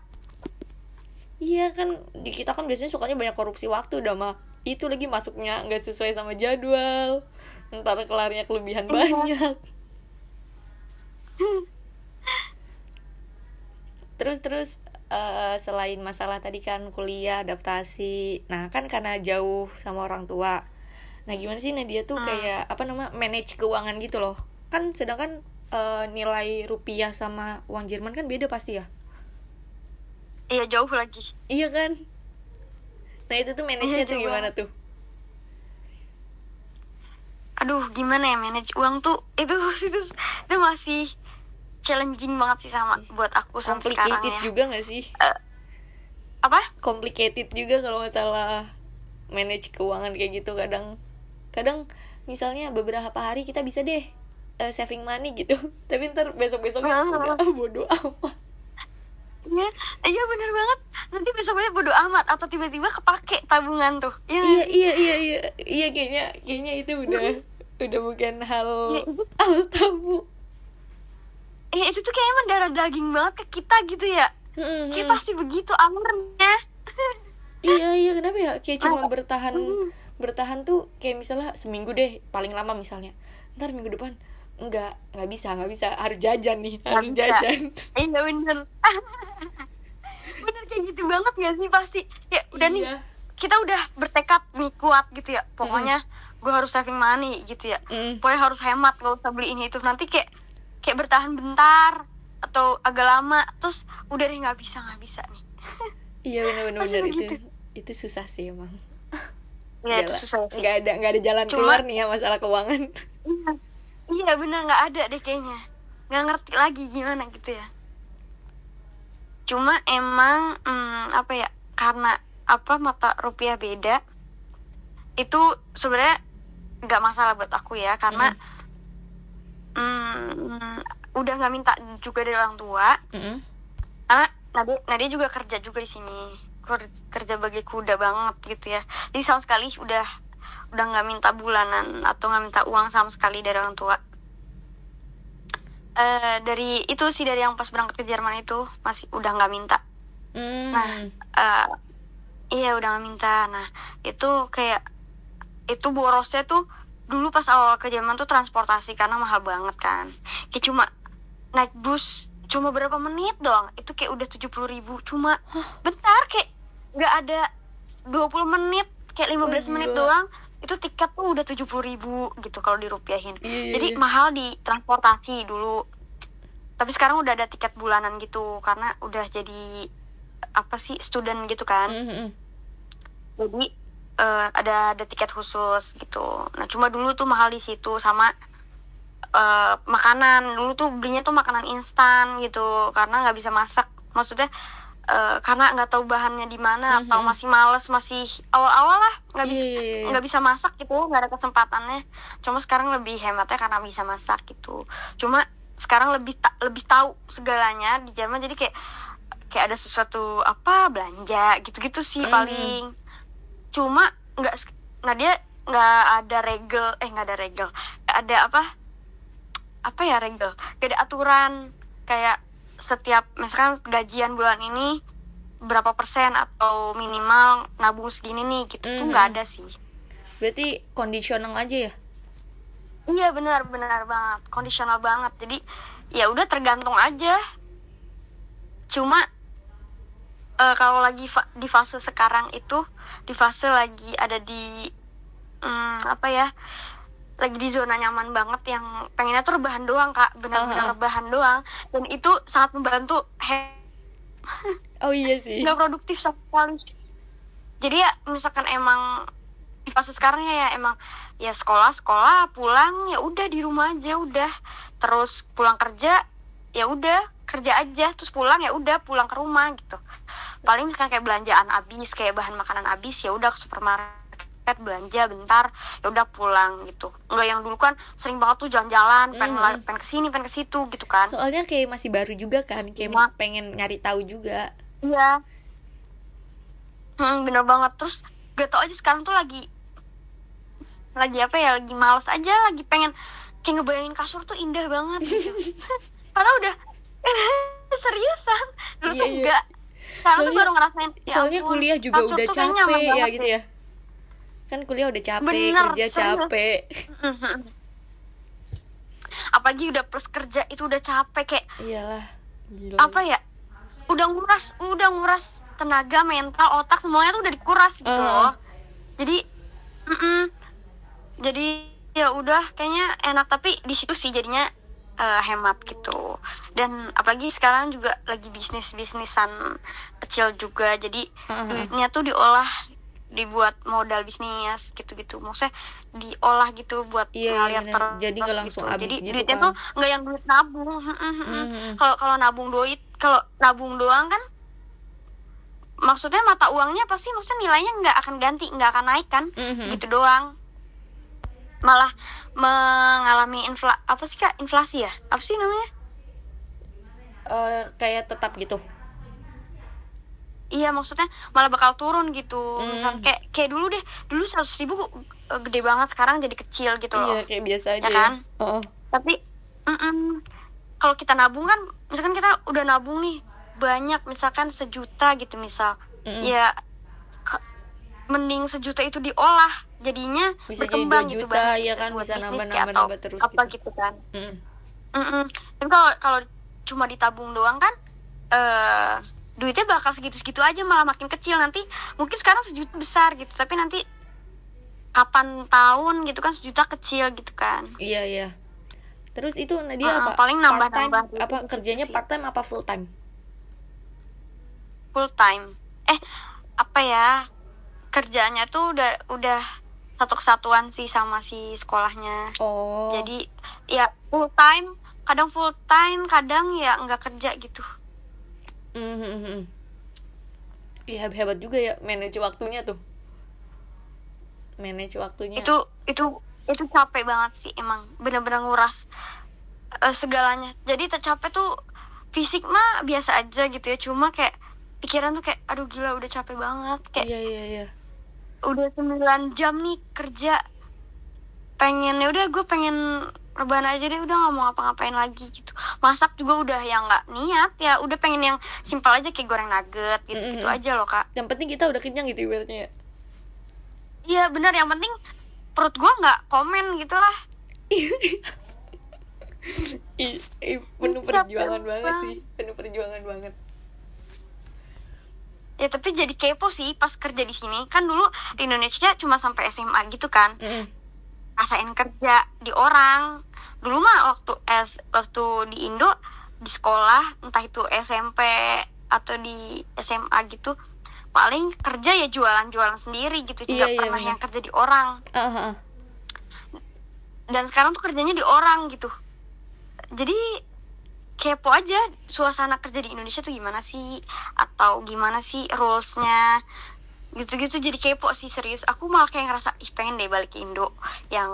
Iya kan di kita kan biasanya sukanya banyak korupsi waktu udah mah. Itu lagi masuknya nggak sesuai sama jadwal ntar kelarnya kelebihan Iya. banyak terus terus eh, selain masalah tadi kan kuliah adaptasi nah kan karena jauh sama orang tua nah gimana sih Nadia tuh Hmm. kayak apa nama manage keuangan gitu loh kan sedangkan eh, nilai rupiah sama uang Jerman kan beda pasti ya iya jauh lagi Iya kan? Nah itu tuh manage-nya Iya, tuh gimana tuh? Aduh gimana ya manage uang tuh itu *laughs* itu itu masih challenging banget sih sama buat aku sampai sekarang Complicated ya juga gak sih? apa Complicated juga kalau masalah manage keuangan kayak gitu kadang kadang misalnya beberapa hari kita bisa deh eh, saving money gitu *laughs* tapi ntar besok besoknya udah ah, bodoh amat Iya, iya bener banget. Nanti besoknya bodo amat atau tiba-tiba kepake tabungan tuh. Iya, nggak iya sih? iya iya iya iya kayaknya kayaknya itu udah udah bukan hal itu- hal tabu Iya, itu tuh kayaknya mendarah daging banget ke kita gitu ya. Mm-mm. Kayak pasti begitu alurnya. *laughs* iya iya kenapa ya kayak cuma bertahan Hmm. bertahan tuh kayak misalnya seminggu deh paling lama misalnya ntar minggu depan enggak nggak bisa nggak bisa harus jajan nih harus jajan *laughs* Iya bener. *laughs* bener kayak gitu banget gak sih pasti. Ya udah nih Iya. kita udah bertekad nih kuat gitu ya. Pokoknya gue harus saving money gitu ya. Mm. Pokoknya harus hemat nggak usah beli ini itu. Nanti kayak kayak bertahan bentar atau agak lama terus udah deh nggak bisa nggak bisa nih. *laughs* iya bener itu itu susah sih emang *laughs* Ya itu susah sih. nggak ada nggak ada jalan Cuma- keluar nih ya masalah keuangan Iya, iya bener nggak ada deh kayaknya. Nggak ngerti lagi gimana gitu ya. Cuma emang hmm, apa ya karena apa mata rupiah beda itu sebenarnya nggak masalah buat aku ya karena hmm, udah nggak minta juga dari orang tua. Mm-mm. karena Nadia, Nadia juga kerja juga di sini. Ker- kerja bagi kuda banget gitu ya. Jadi sama sekali udah udah nggak minta bulanan atau nggak minta uang sama sekali dari orang tua. Eh dari itu sih dari yang pas berangkat ke Jerman itu masih udah nggak minta. Mm. Nah, eh iya udah nggak minta. Nah itu kayak itu borosnya tuh dulu pas awal ke Jerman tuh transportasi karena mahal banget kan. Kayak cuma naik bus cuma berapa menit doang. Itu kayak udah tujuh puluh ribu. Cuma bentar kayak nggak ada 20 menit kayak 15 Wah, menit doang. Itu tiket tuh udah tujuh puluh ribu gitu kalau dirupiahin. Iya, iya, jadi iya. mahal di transportasi dulu. Tapi sekarang udah ada tiket bulanan gitu karena udah jadi apa sih student gitu kan. Mm-mm. jadi eh, ada ada tiket khusus gitu. Nah cuma dulu tuh mahal di situ sama eh, makanan. Dulu tuh belinya tuh makanan instan gitu karena nggak bisa masak. Maksudnya eh, karena nggak tahu bahannya di mana atau Mhm. masih males masih awal-awal lah nggak bisa Iya, iya, iya. nggak bisa masak gitu nggak ada kesempatannya. Cuma sekarang lebih hematnya karena bisa masak gitu. Cuma sekarang lebih ta- lebih tahu segalanya di Jerman jadi kayak kayak ada sesuatu apa belanja gitu-gitu sih Mhm. paling cuma nggak nah dia nggak ada regel eh nggak ada regel. Nggak ada apa? Apa ya regel? Gak ada aturan. Kayak setiap misalkan gajian bulan ini berapa persen atau minimal nabung segini nih gitu tuh Mhm. nggak ada sih. Berarti kondisional aja ya? Iya benar benar banget. Kondisional banget. Jadi ya udah tergantung aja. Cuma eh, kalau lagi fa- di fase sekarang itu di fase lagi ada di hmm, apa ya lagi di zona nyaman banget yang pengennya tuh rebahan doang kak. Benar-benar ah. rebahan doang. Dan itu sangat membantu he- *laughs* oh iya sih. nggak produktif sekali. Jadi ya misalkan emang di fase sekarang ya, ya emang ya sekolah sekolah pulang ya udah di rumah aja udah. Terus pulang kerja ya udah kerja aja. Terus pulang ya udah pulang ke rumah gitu paling misalkan kayak belanjaan habis kayak bahan makanan habis ya udah ke supermarket belanja bentar ya udah pulang gitu nggak yang dulu kan sering banget tuh jalan-jalan pengen la- pengen ke sini pengen ke situ gitu kan soalnya kayak masih baru juga kan kayak Cuma- pengen nyari tahu juga Iya. Hmm, bener banget. Terus gak tau aja sekarang tuh lagi lagi apa ya? Lagi males aja, lagi pengen kayak ngebayangin kasur tuh indah banget gitu. *laughs* Padahal udah *laughs* seriusan. Dulu Iya, tuh iya. enggak. Sekarang tuh Soalnya- baru ngerasain. ya soalnya ampun, kuliah juga udah capek ya banget gitu ya kan kuliah udah capek Bener, kerja serius. capek Apalagi udah plus kerja itu udah capek kayak iyalah gila apa ya? Udah nguras, udah nguras tenaga, mental, otak semuanya tuh udah dikuras gitu Uh-huh. loh. Jadi, mm-mm. jadi ya udah kayaknya enak tapi di situ sih jadinya eh, hemat gitu. Dan apalagi sekarang juga lagi bisnis bisnisan kecil juga, jadi Uh-huh. duitnya tuh diolah dibuat modal bisnis gitu-gitu maksudnya diolah gitu buat Iya, iya, ngalir bener. terus Jadi nggak langsung gitu. jadi gitu duitnya kan. tuh nggak yang duit nabung kalau kalau nabung duit kalau nabung doang kan maksudnya mata uangnya pasti maksudnya nilainya nggak akan ganti nggak akan naik kan Mhm. segitu doang malah mengalami infla apa sih kak? Inflasi ya? Apa sih namanya? Eh, kayak tetap gitu. Iya maksudnya malah bakal turun gitu. Hmm. misal kayak kayak dulu deh dulu seratus ribu gede banget sekarang jadi kecil gitu loh. Iya kayak biasa aja Ya. kan? Heeh. tapi mm-mm, kalau kita nabung kan misalkan kita udah nabung nih banyak misalkan sejuta gitu misal. Mm-mm. ya ke- mending sejuta itu diolah jadinya Bisa jadi berkembang dua gitu juta, banyak ya kan, bisa nambah, nambah, nambah terus apa gitu. gitu, kan. Mm. Mm-mm. tapi kalau kalau cuma ditabung doang kan eh duitnya bakal segitu-segitu aja malah makin kecil. Nanti mungkin sekarang sejuta besar gitu tapi nanti kapan tahun gitu kan sejuta kecil gitu kan. Iya iya. Terus itu Nadia Heeh, apa? paling nambah- part time nambah gitu apa kerjanya part time apa full time full time eh apa ya? Kerjanya tuh udah udah satu kesatuan sih sama si sekolahnya oh jadi ya full time kadang full time kadang ya nggak kerja gitu Mhm. Iya hebat juga ya manage waktunya tuh. Manage waktunya. itu itu itu capek banget sih emang bener-bener nguras eh, segalanya jadi tercapek tuh fisik mah biasa aja gitu ya cuma kayak pikiran tuh kayak aduh gila udah capek banget kayak Iya iya iya. Udah 9 jam nih kerja pengen ya udah gue pengen rebahan aja deh udah nggak mau ngapa-ngapain lagi gitu masak juga udah yang nggak niat ya udah pengen yang simpel aja kayak goreng nugget gitu gitu Mm-mm. aja loh kak Yang penting kita udah kenyang gitu ibaratnya. ya. iya bener yang penting perut gue nggak komen gitu lah *laughs* Ih, ih, penuh perjuangan Bang. banget sih, penuh perjuangan banget. Ya tapi jadi kepo sih pas kerja di sini kan dulu di Indonesia cuma sampai SMA gitu kan Mm-mm. rasain kerja di orang dulu mah waktu S waktu di Indo di sekolah entah itu SMP atau di SMA gitu paling kerja ya jualan-jualan sendiri gitu Iya, nggak iya, pernah bener. yang kerja di orang ah, ah. dan sekarang tuh kerjanya di orang gitu jadi kepo aja suasana kerja di Indonesia tuh gimana sih? Atau gimana sih rulesnya? Gitu-gitu jadi kepo sih serius. Aku malah kayak ngerasa ih pengen deh balik ke Indo. Yang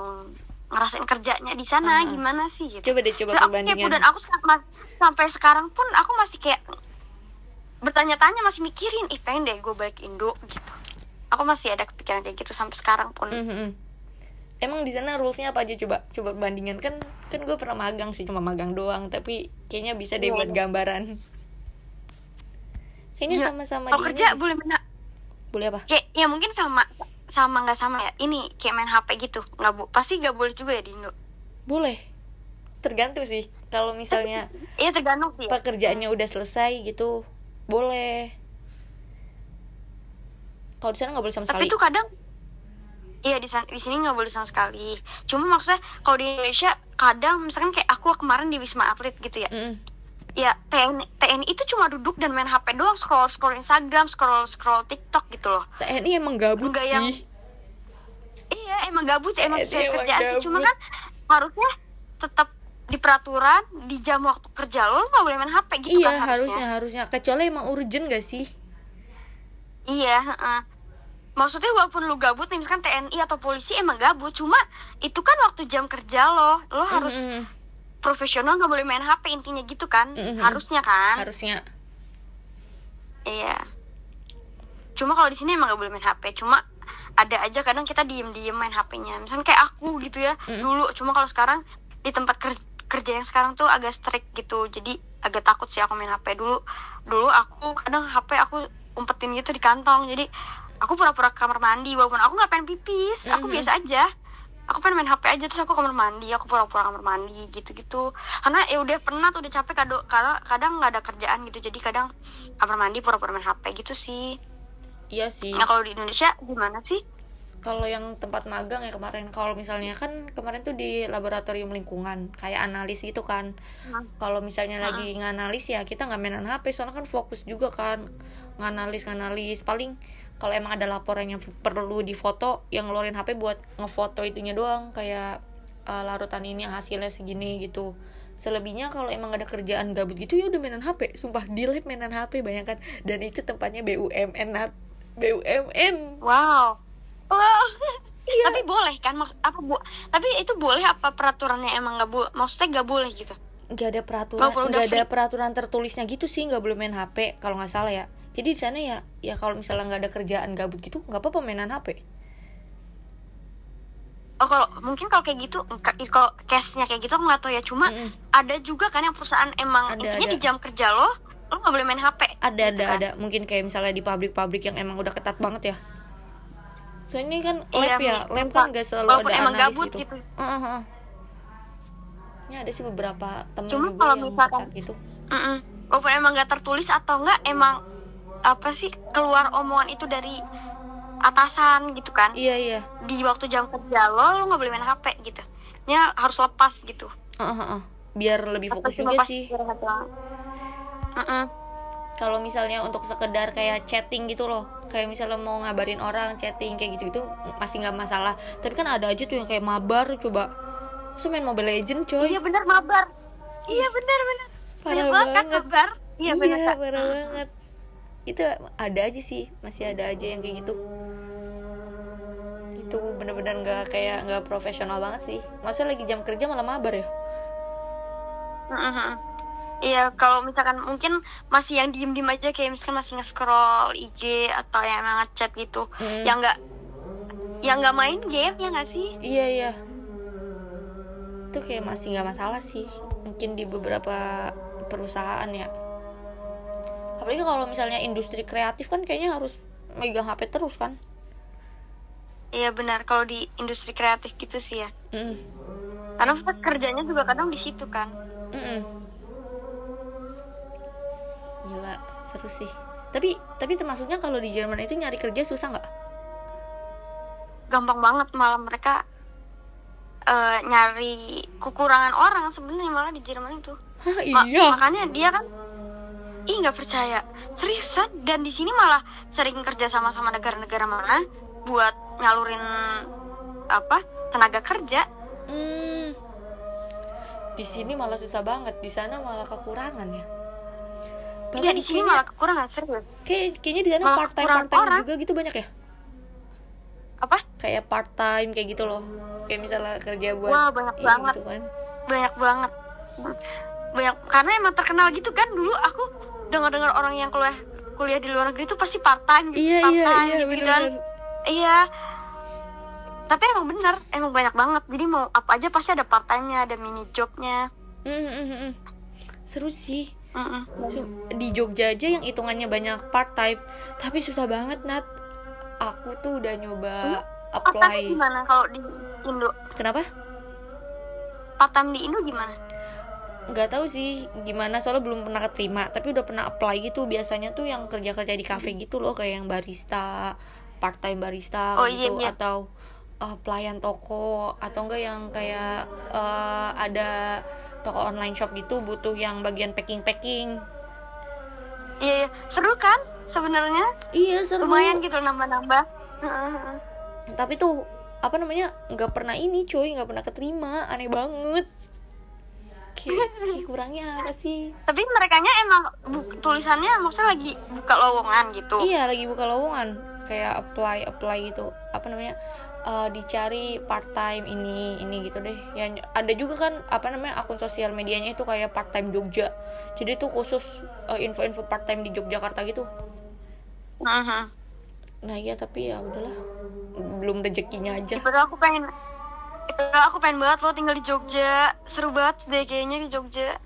ngerasain kerjanya di sana Ah. gimana sih gitu. Coba deh coba Terus aku kepo dan aku sampai sekarang pun aku masih kayak bertanya-tanya masih mikirin ih pengen deh gue balik ke Indo gitu. Aku masih ada kepikiran kayak gitu sampai sekarang pun. Mhm. Emang di sana rulesnya apa aja? Coba coba bandingan kan kan gue pernah magang sih cuma magang doang. Tapi kayaknya bisa deh buat iya. gambaran. kayaknya Iya. sama-sama kalau di kerja ini. boleh main boleh apa? Kayak ya mungkin sama sama nggak sama ya. Ini kayak main HP gitu. Nggak bu pasti nggak boleh juga ya di Indo. Boleh. Tergantung sih. Kalau misalnya *laughs* iya tergantung sih. ya. pekerjaannya udah selesai gitu boleh. Kalau di sana nggak boleh sama tapi sekali. tuh kadang iya di di sini nggak boleh sama sekali. Cuma maksudnya kalau di Indonesia kadang misalkan kayak aku kemarin di Wisma Atlet gitu ya. Mm-mm. ya TNI, TNI itu cuma duduk dan main HP doang scroll scroll Instagram scroll scroll TikTok gitu loh. TNI emang gabut Enggak sih. Yang- iya emang gabut sih emang sesuai kerjaan sih. cuma kan harusnya tetap di peraturan di jam waktu kerja lo nggak boleh main HP gitu iya kan harusnya. harusnya kecuali emang urgent gak sih? Iya, heeh. Maksudnya walaupun lu gabut nih misalkan TNI atau polisi emang gabut, cuma itu kan waktu jam kerja lo, lo harus Mm-mm. profesional nggak boleh main HP intinya gitu kan, Mm-mm. harusnya kan? harusnya Iya. Cuma kalau di sini emang nggak boleh main HP, cuma ada aja kadang kita diem-diem main HP-nya. Misalnya kayak aku gitu ya, Mm. dulu. Cuma kalau sekarang di tempat ker- kerja yang sekarang tuh agak strict gitu, jadi agak takut sih aku main HP dulu. Dulu aku kadang HP aku umpetin gitu di kantong, jadi aku pura-pura ke kamar mandi walaupun aku nggak pengen pipis, aku Mhm. biasa aja. Aku pengen main HP aja terus aku kamar mandi, aku pura-pura kamar mandi gitu-gitu. Karena ya udah pernah tuh udah capek kado karena kadang nggak ada kerjaan gitu, jadi kadang kamar mandi pura-pura main HP gitu sih. iya sih Nah kalau di Indonesia gimana sih? kalau yang tempat magang ya kemarin kalau misalnya kan kemarin tuh di laboratorium lingkungan kayak analis gitu kan Hmm. kalau misalnya lagi nganalis ya kita nggak mainan HP soalnya kan fokus juga kan nganalis nganalis paling kalau emang ada laporan yang perlu difoto yang ngeluarin HP buat ngefoto itunya doang kayak eh, larutan ini hasilnya segini gitu selebihnya kalau emang ada kerjaan gabut gitu ya udah mainan HP sumpah di lab mainan HP banyak kan dan itu tempatnya BUMN Nat BUMN Wow. Wow. *laughs* Tapi boleh kan? Apa bu? Tapi itu boleh apa peraturannya emang nggak boleh? Maksudnya nggak boleh gitu? nggak ada peraturan nggak ada peraturan tertulisnya gitu sih nggak boleh main HP kalau nggak salah ya jadi di sana ya ya kalau misalnya nggak ada kerjaan gabut gitu nggak apa-apa mainan HP Oh kalau mungkin kalau kayak gitu, kalau case-nya kayak gitu aku nggak tahu ya. Cuma Mm-mm. ada juga kan yang perusahaan emang Ada, intinya ada. di jam kerja lo, lo nggak boleh main HP. ada gitu ada kan. ada mungkin kayak misalnya di pabrik-pabrik yang emang udah ketat banget ya so ini kan Iya, lab ya Mi. lab kan nggak selalu ada emang analis gabut gitu gitu. Heeh, heeh. ini ada sih beberapa temen Cuma juga kalau yang misalkan- gitu Mm-mm. Walaupun emang nggak tertulis atau enggak emang apa sih keluar omongan itu dari atasan gitu kan? iya iya Di waktu jam kerja lo, lo nggak boleh main HP gitu. Ya harus lepas gitu. Heeh, heeh. biar lebih Atau fokus cuma juga sih doang. Mm-mm. kalau misalnya untuk sekedar kayak chatting gitu loh kayak misalnya mau ngabarin orang chatting kayak gitu gitu masih nggak masalah tapi kan ada aja tuh yang kayak mabar coba Masa main Mobile Legend coy Iya benar mabar. Iya benar benar. Parah banget kan banget. mabar. Iya benar. Kak. parah banget itu ada aja sih masih ada aja yang kayak gitu. Itu bener-bener nggak kayak nggak profesional banget sih. Masa lagi jam kerja malah mabar ya? Mm-mm. Iya, kalau misalkan mungkin masih yang diem-diem aja kayak misalkan masih nge-scroll IG atau yang emang ngechat gitu, Mm. yang nggak yang nggak main game ya nggak sih? iya iya. Itu kayak masih nggak masalah sih. Mungkin di beberapa perusahaan ya apalagi kalau misalnya industri kreatif kan kayaknya harus megang HP terus kan Iya benar, kalau di industri kreatif gitu sih ya. Mm. Karena kerjanya juga kadang di situ kan. Mm-mm. Gila, seru sih. Tapi tapi termasuknya kalau di Jerman itu nyari kerja susah nggak? Gampang banget malah mereka eh, nyari kekurangan orang sebenarnya malah di Jerman itu. Hah, Ma- iya. makanya dia kan ih nggak percaya seriusan dan di sini malah sering kerja sama sama negara-negara mana buat nyalurin apa tenaga kerja Hmm. Di sini malah susah banget, di sana malah kekurangan ya. Iya di sini kayaknya- malah kekurangan serius kayak kayaknya di sana malah part time part time orang. juga gitu banyak ya? apa Kayak part time kayak gitu loh. Kayak misalnya kerja buat Wah, banyak ini banget. gitu kan. banyak banget banyak karena emang terkenal gitu kan dulu aku dengar-dengar orang yang kuliah kuliah di luar negeri itu pasti part time Iya part iya time iya gitu, gitu kan iya. Tapi emang bener emang banyak banget. Jadi mau apa aja pasti ada part time nya ada mini jobnya. Hmm, hmm, hmm, hmm. Seru sih. Di Jogja aja yang hitungannya banyak part time tapi susah banget nat. Aku tuh udah nyoba Part-time apply. Gimana kalau di Indo? kenapa? Part-time di Indo gimana? Nggak tahu sih gimana soalnya belum pernah keterima tapi udah pernah apply gitu biasanya tuh yang kerja kerja di cafe gitu loh kayak yang barista part time barista Oh, gitu iya, iya. atau uh, pelayan toko atau enggak yang kayak uh, ada toko online shop gitu butuh yang bagian packing packing Iya, iya. seru kan sebenarnya? iya seru Lumayan gitu nambah-nambah. Heeh. tapi tuh apa namanya nggak pernah ini cuy nggak pernah keterima aneh banget kayak kurangnya apa sih? Tapi mereka emang bu- tulisannya maksudnya lagi buka lowongan gitu. iya lagi buka lowongan. Kayak apply apply gitu. Apa namanya? Eh, dicari part time ini ini gitu deh. Yang ada juga kan apa namanya akun sosial medianya itu kayak part time Jogja. Jadi tuh khusus eh, info-info part time di Yogyakarta gitu. Mhm. nah iya tapi ya udahlah. Belum rezekinya aja. Padahal aku pengen aku pengen banget lo tinggal di Jogja. Seru banget deh kayaknya di Jogja.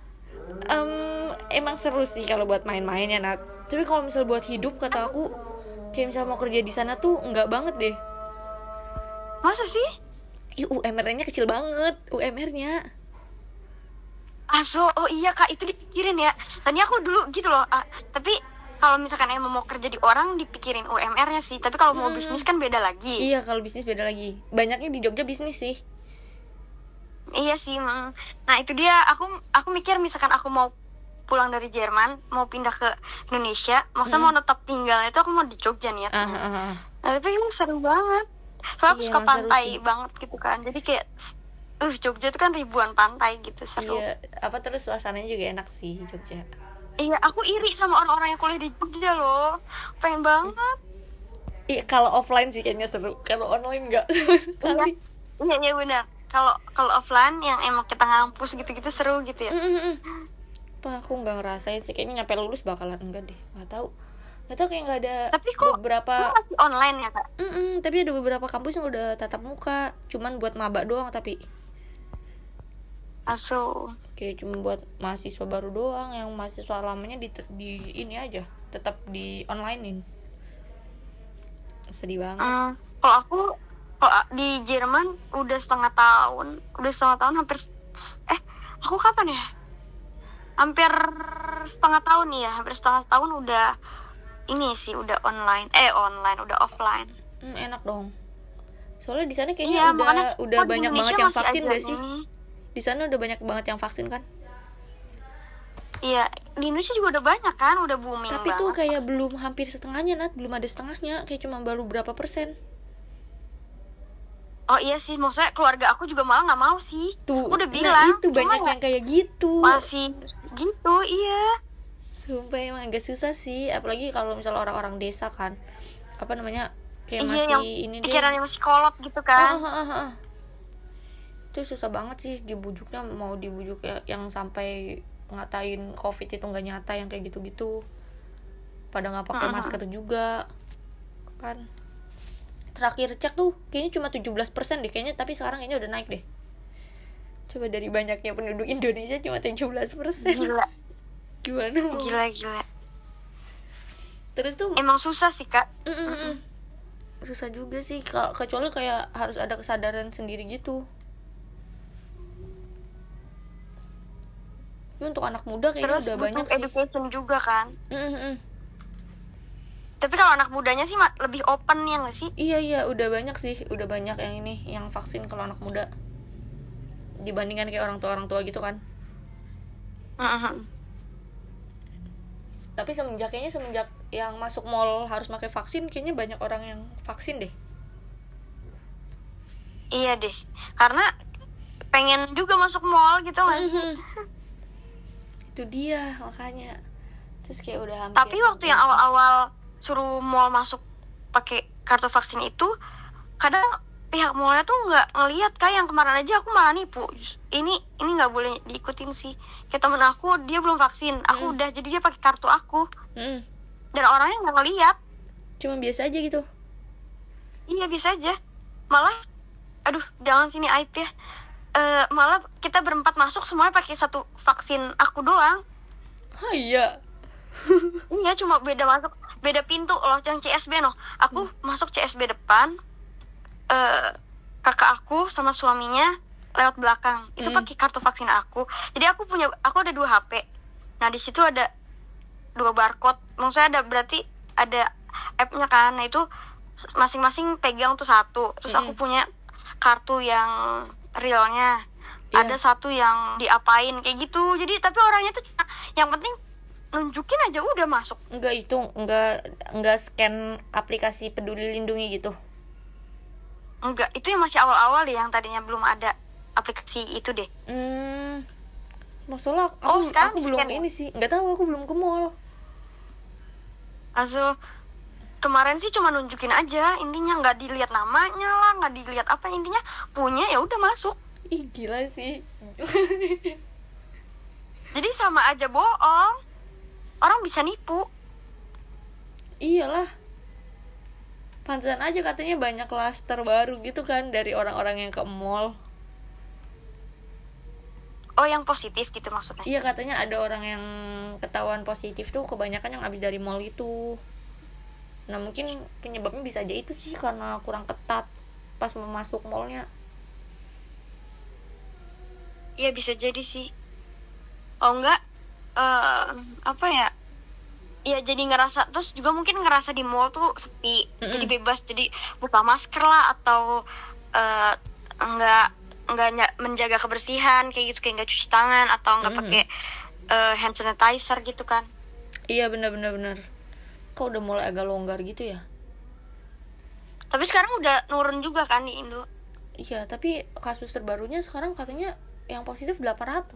Em, emang seru sih kalau buat main-main ya Nat tapi kalau misal buat hidup kata aku kayak misal mau kerja di sana tuh nggak banget deh Masa sih? Ih, UMR-nya kecil banget UMR-nya Aso, oh iya kak itu dipikirin ya. Tadi aku dulu gitu loh. ah, tapi kalau misalkan emang mau kerja di orang dipikirin UMR-nya sih. Tapi kalau mau Hmm. bisnis kan beda lagi. Iya kalau bisnis beda lagi Banyaknya di Jogja bisnis sih Iya sih. mm. Nah itu dia. Aku aku mikir misalkan aku mau pulang dari Jerman, mau pindah ke Indonesia, maksudnya Hmm. mau tetap tinggal itu aku mau di Jogja nih ya. ah, ah, ah. Nah, tapi ini seru banget. Soalnya aku Iya, suka emang pantai sih. banget gitu kan. Jadi kayak uh Jogja itu kan ribuan pantai gitu seru. Iya apa terus suasananya juga enak sih Jogja Iya, aku iri sama orang-orang yang kuliah di Jogja loh. Pengen banget. Iya kalau offline sih kayaknya seru Kalau online nggak *laughs* sekali Iya, iya benar. Kalau kalau offline yang emang kita ngampus gitu-gitu seru gitu ya. Mm, mm, mm. Apa aku nggak ngerasain sih Kayaknya nyampe lulus bakalan enggak deh Nggak tahu Nggak tahu kayak nggak ada Tapi kok beberapa masih online ya, Kak? Mm-mm, tapi ada beberapa kampus yang udah tatap muka, cuman buat maba doang tapi Aso. kayak cuma buat mahasiswa baru doang yang mahasiswa lamanya di, di ini aja, tetap di onlinein. Sedih banget. Hmm, kalau aku di Jerman udah setengah tahun, udah setengah tahun hampir eh aku kapan ya? Hampir setengah tahun nih ya, hampir setengah tahun udah ini sih udah online, eh online udah offline. Hmm, enak dong. Soalnya di sana kayaknya Iya, udah makanya udah banyak Indonesia banget yang vaksin gak sih? Di sana udah banyak banget yang vaksin kan? Iya, di Indonesia juga udah banyak kan, udah booming Tapi banget. tuh kayak belum hampir setengahnya, Nat. Belum ada setengahnya, kayak cuma baru berapa persen. Oh iya sih, maksudnya keluarga aku juga malah nggak mau sih. Tuh, Udah nah bilang, itu cuma banyak ya yang kayak gitu. Masih gitu, iya. Sumpah emang agak susah sih, apalagi kalau misalnya orang-orang desa kan, apa namanya kayak iya, masih yang ini deh. pikirannya masih kolot gitu kan. ah, ah, ah. Itu susah banget sih dibujuknya mau dibujuk ya, yang sampai ngatain covid itu nggak nyata yang kayak gitu-gitu. Pada nggak pakai Ah, ah. masker juga, kan. Terakhir cek tuh kayaknya cuma 17% deh kayaknya, tapi sekarang kayaknya udah naik deh. Coba dari banyaknya penduduk Indonesia cuma 17%. Gila, Gimana gila, gila. Terus tuh Emang susah sih kak. Mm, mm, mm. susah juga sih kalau kecuali kayak harus ada kesadaran sendiri gitu Tapi untuk anak muda kayaknya Terus udah banyak sih education juga kan. Mm, mm. Tapi kalau anak mudanya sih lebih open ya nggak sih? iya iya udah banyak sih udah banyak yang ini yang vaksin kalau anak muda dibandingkan kayak orang tua orang tua gitu kan Mhm. tapi semenjak kayaknya semenjak yang masuk mall harus pakai vaksin kayaknya banyak orang yang vaksin deh Iya deh, karena pengen juga masuk mall gitu? Mhm. itu dia makanya terus kayak udah hampir Tapi waktu yang awal-awal suruh mall masuk pakai kartu vaksin itu, kadang pihak mallnya tuh nggak ngelihat kayak yang kemarin aja aku malah nipu. Ini ini nggak boleh diikutin sih. Kayak temen aku dia belum vaksin, aku Hmm. udah jadi dia pakai kartu aku Mm, dan orangnya nggak ngelihat. cuma biasa aja gitu Iya bisa aja. Malah, aduh jangan sini aib ya. Eh, malah kita berempat masuk semuanya pakai satu vaksin aku doang. ah iya *laughs* Iya cuma beda masuk beda pintu loh yang CSB noh. Aku masuk CSB depan. eh kakak aku sama suaminya lewat belakang. Itu Hmm. pakai kartu vaksin aku. Jadi aku punya aku ada dua HP. Nah di situ ada dua barcode. Maksudnya ada berarti ada app-nya kan. Nah itu masing-masing pegang tuh satu. Terus aku Mm-mm. punya kartu yang realnya. Iya. Ada satu yang diapain kayak gitu. Jadi tapi orangnya tuh yang penting nunjukin aja udah masuk. enggak itu enggak enggak scan aplikasi peduli lindungi gitu Enggak, itu yang masih awal-awal ya yang tadinya belum ada aplikasi itu deh. hmm masalah aku, Oh, sekarang aku belum ya? ini sih nggak tahu aku belum ke mall Langsung kemarin sih cuma nunjukin aja, intinya nggak dilihat namanya lah, nggak dilihat apa intinya punya ya udah masuk. ih gila sih *laughs* Jadi sama aja bohong. Orang bisa nipu. iyalah pantesan aja katanya banyak klaster baru gitu kan dari orang-orang yang ke mall Oh, yang positif gitu maksudnya. iya katanya ada orang yang ketahuan positif tuh kebanyakan yang habis dari mall itu nah mungkin penyebabnya bisa aja itu sih karena kurang ketat pas mau masuk mallnya Iya bisa jadi sih. Oh enggak, eh apa ya? Iya jadi ngerasa terus juga mungkin ngerasa di mall tuh sepi, Mm-mm. jadi bebas jadi buka masker lah atau eh enggak enggak menjaga kebersihan kayak gitu kayak enggak cuci tangan atau enggak Mm-mm. pakai eh, hand sanitizer gitu kan. iya bener kok udah mulai agak longgar gitu ya Tapi sekarang udah nurun juga kan di Indo. iya tapi kasus terbarunya sekarang katanya yang positif 800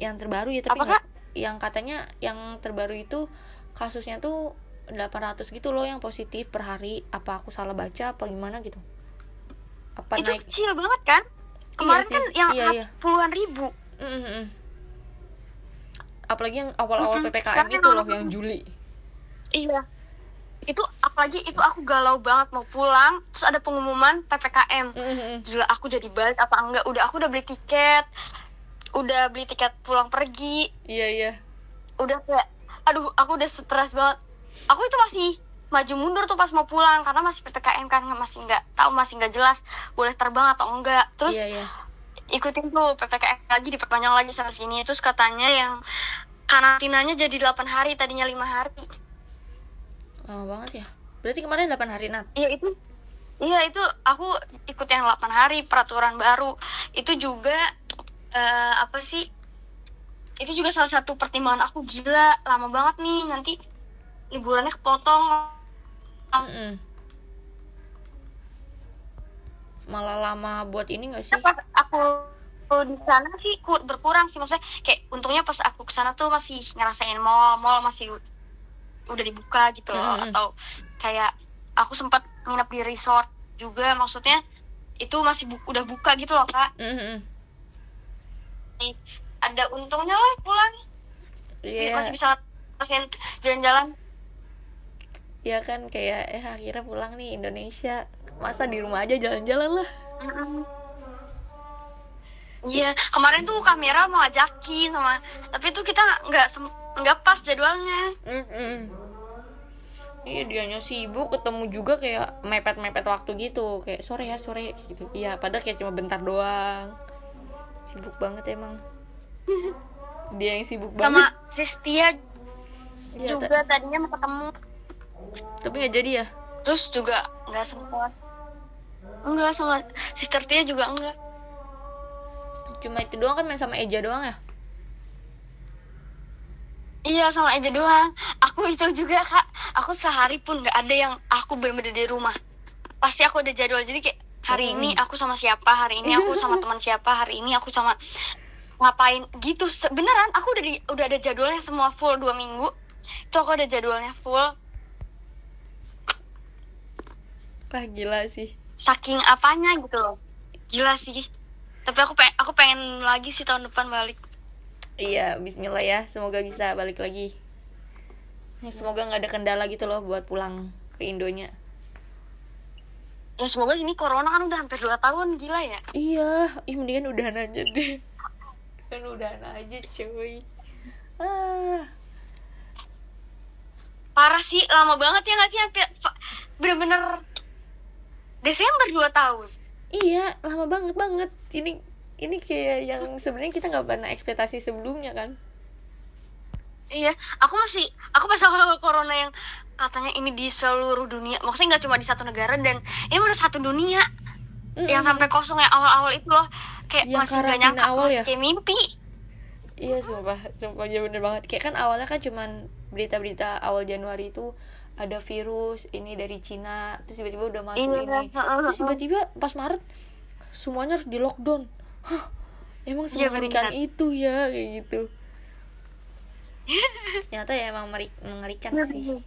yang terbaru ya tapi Apa, Kak? nggak- yang katanya yang terbaru itu kasusnya tuh 800 gitu loh yang positif per hari apa aku salah baca apa gimana gitu apa itu naik kecil banget kan? Kemarin sih. kan yang Iya, iya. puluhan ribu. Mm, mm, mm. apalagi yang awal-awal Mm-mm. ppkm Sekarang itu loh yang Juli Iya. Itu apalagi itu aku galau banget mau pulang, terus ada pengumuman PPKM. Mm, mm, mm. Gila aku jadi balik apa enggak? Udah aku udah beli tiket. Udah beli tiket pulang pergi. iya iya Udah kayak aduh, aku udah stres banget. Aku itu masih maju mundur tuh pas mau pulang karena masih PPKM kan masih nggak tahu masih nggak jelas boleh terbang atau enggak. Terus iya iya ikutin tuh PPKM lagi diperpanjang lagi sampai sini terus katanya yang karantinanya jadi 8 hari tadinya lima hari lama banget ya berarti kemarin 8 hari nat Iya itu Iya itu aku ikut yang 8 hari peraturan baru. Itu juga eh, apa sih? Itu juga salah satu pertimbangan aku gila lama banget nih nanti liburannya kepotong. Mm-mm. malah lama buat ini gak sih Pas aku di sana sih ku- berkurang sih maksudnya kayak untungnya pas aku ke sana tuh masih ngerasain mall mall masih udah dibuka gitu loh Mm-mm. atau kayak aku sempat nginep di resort juga maksudnya itu masih bu- udah buka gitu loh kak Mm-mm. Nih, ada untungnya lah pulang. Iya, masih bisa ngerasain jalan-jalan. Ya kan kayak eh akhirnya pulang nih Indonesia. Masa di rumah aja jalan-jalan lah. Iya, kemarin tuh kamera mau ajakin sama, tapi tuh kita nggak nggak pas jadwalnya. Mm-mm. Iya dianya sibuk ketemu juga kayak mepet-mepet waktu gitu. Kayak sore ya sore gitu. Iya padahal kayak cuma bentar doang sibuk banget emang *laughs* dia yang sibuk Sama banget Sis Tia Iya, ta- juga tadinya mau ketemu, tapi nggak jadi ya terus juga nggak sempat. Enggak sama Sister Tia juga enggak. cuma itu doang kan main sama Eja doang ya Iya sama aja doang. Aku itu juga kak. Aku sehari pun nggak ada yang aku bener-bener di rumah. Pasti aku ada jadwal. Jadi kayak hari ini aku sama siapa, hari ini aku sama *laughs* teman siapa, hari ini aku sama ngapain gitu. Beneran aku udah di, udah ada jadwalnya semua full dua minggu. Itu aku ada jadwalnya full. wah gila sih Saking apanya gitu loh. Gila sih. Tapi aku pengen aku pengen lagi sih tahun depan balik. iya Bismillah ya semoga bisa balik lagi semoga nggak ada kendala gitu loh buat pulang ke Indonya Ya semoga ini corona kan udah hampir dua tahun gila ya. iya ih mendingan udahan aja deh. Kan udahan aja cuy. Ah. Parah sih lama banget ya nggak sih sampai fa- bener-bener Desember 2 tahun. Iya lama banget banget. Ini ini kayak yang sebenarnya kita nggak pernah ekspektasi sebelumnya kan? Iya aku masih aku pas awal corona yang katanya ini di seluruh dunia. Maksudnya nggak cuma di satu negara dan ini udah satu dunia. Yang sampai kosong yang awal-awal itu loh. Kayak Yang masih karantina nyangka awal masih ya? kayak mimpi. Iya sumpah, sumpah ya bener banget. Kayak kan awalnya kan cuman berita-berita awal Januari itu ada virus ini dari Cina terus tiba-tiba udah masuk Iya, ini. heeh, terus tiba-tiba pas Maret semuanya harus di lockdown. Hah, emang Iya, semengerikan benar. itu ya kayak gitu. *laughs* Ternyata ya emang mengerikan sih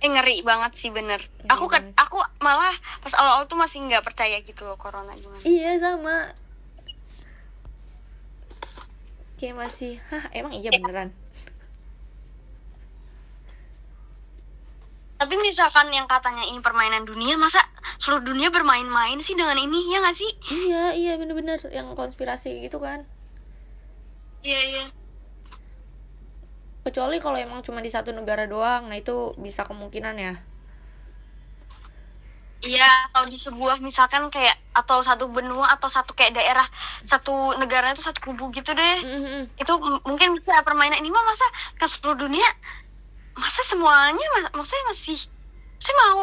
eh ngeri banget sih bener. Ngeri aku kan banget. aku malah pas awal-awal tuh masih nggak percaya gitu loh corona gimana. Iya sama. Kayak masih hah emang iya beneran? Tapi misalkan yang katanya ini permainan dunia masa seluruh dunia bermain-main sih dengan ini ya nggak sih? Iya iya bener-bener yang konspirasi gitu kan. Iya iya kecuali kalau emang cuma di satu negara doang nah itu bisa kemungkinan ya Iya, atau di sebuah misalkan kayak atau satu benua atau satu kayak daerah satu negara itu satu kubu gitu deh. Mhm. Itu mungkin bisa permainan ini mah masa ke seluruh dunia masa semuanya mas maksudnya masih saya mau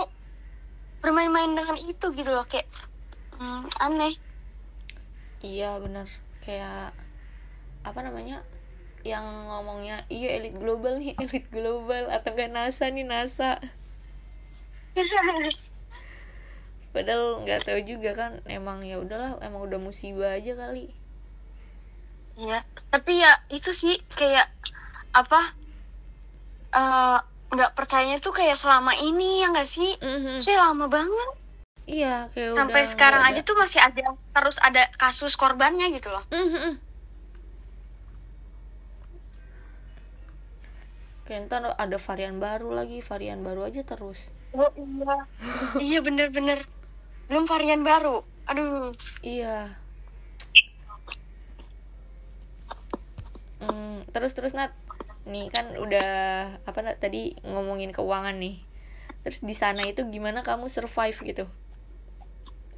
bermain-main dengan itu gitu loh kayak hmm, aneh. iya bener kayak apa namanya yang ngomongnya iya elit global nih *laughs* elit global atau enggak NASA nih NASA *laughs* padahal nggak tahu juga kan emang ya udahlah emang udah musibah aja kali Iya, tapi ya itu sih kayak apa eh, nggak percayanya tuh kayak selama ini ya nggak sih? Mhm. Saya lama banget. iya kayak Sampai udah sekarang aja tuh masih ada terus ada kasus korbannya gitu loh. Mhm. Kayak ntar ada varian baru lagi varian baru aja terus Oh iya. iya bener-bener. Belum varian baru. Aduh. Iya. Hmm, terus terus Nat. Nih kan udah apa Nat tadi ngomongin keuangan nih. Terus di sana itu gimana kamu survive gitu?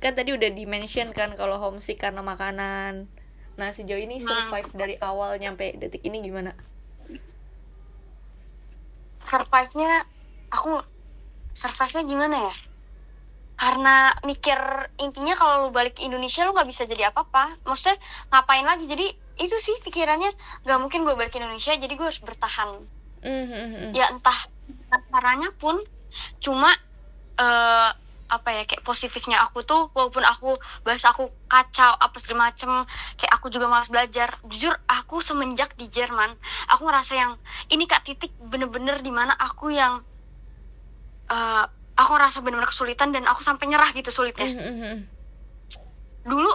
Kan tadi udah di-mention kan kalau homesick karena makanan. Nah, sejauh ini survive dari awal nyampe detik ini gimana? Survive-nya aku survive-nya gimana ya? Karena mikir intinya kalau lu balik ke Indonesia lu nggak bisa jadi apa-apa. Maksudnya ngapain lagi? Jadi itu sih pikirannya nggak mungkin gue balik ke Indonesia jadi gue harus bertahan Mhm. ya entah caranya pun cuma eh apa ya kayak positifnya aku tuh walaupun aku bahasa aku kacau apa segala macem kayak aku juga malas belajar jujur aku semenjak di Jerman aku ngerasa yang ini kak titik bener-bener di mana aku yang eh aku ngerasa bener-bener kesulitan dan aku sampai nyerah gitu sulitnya Mhm. dulu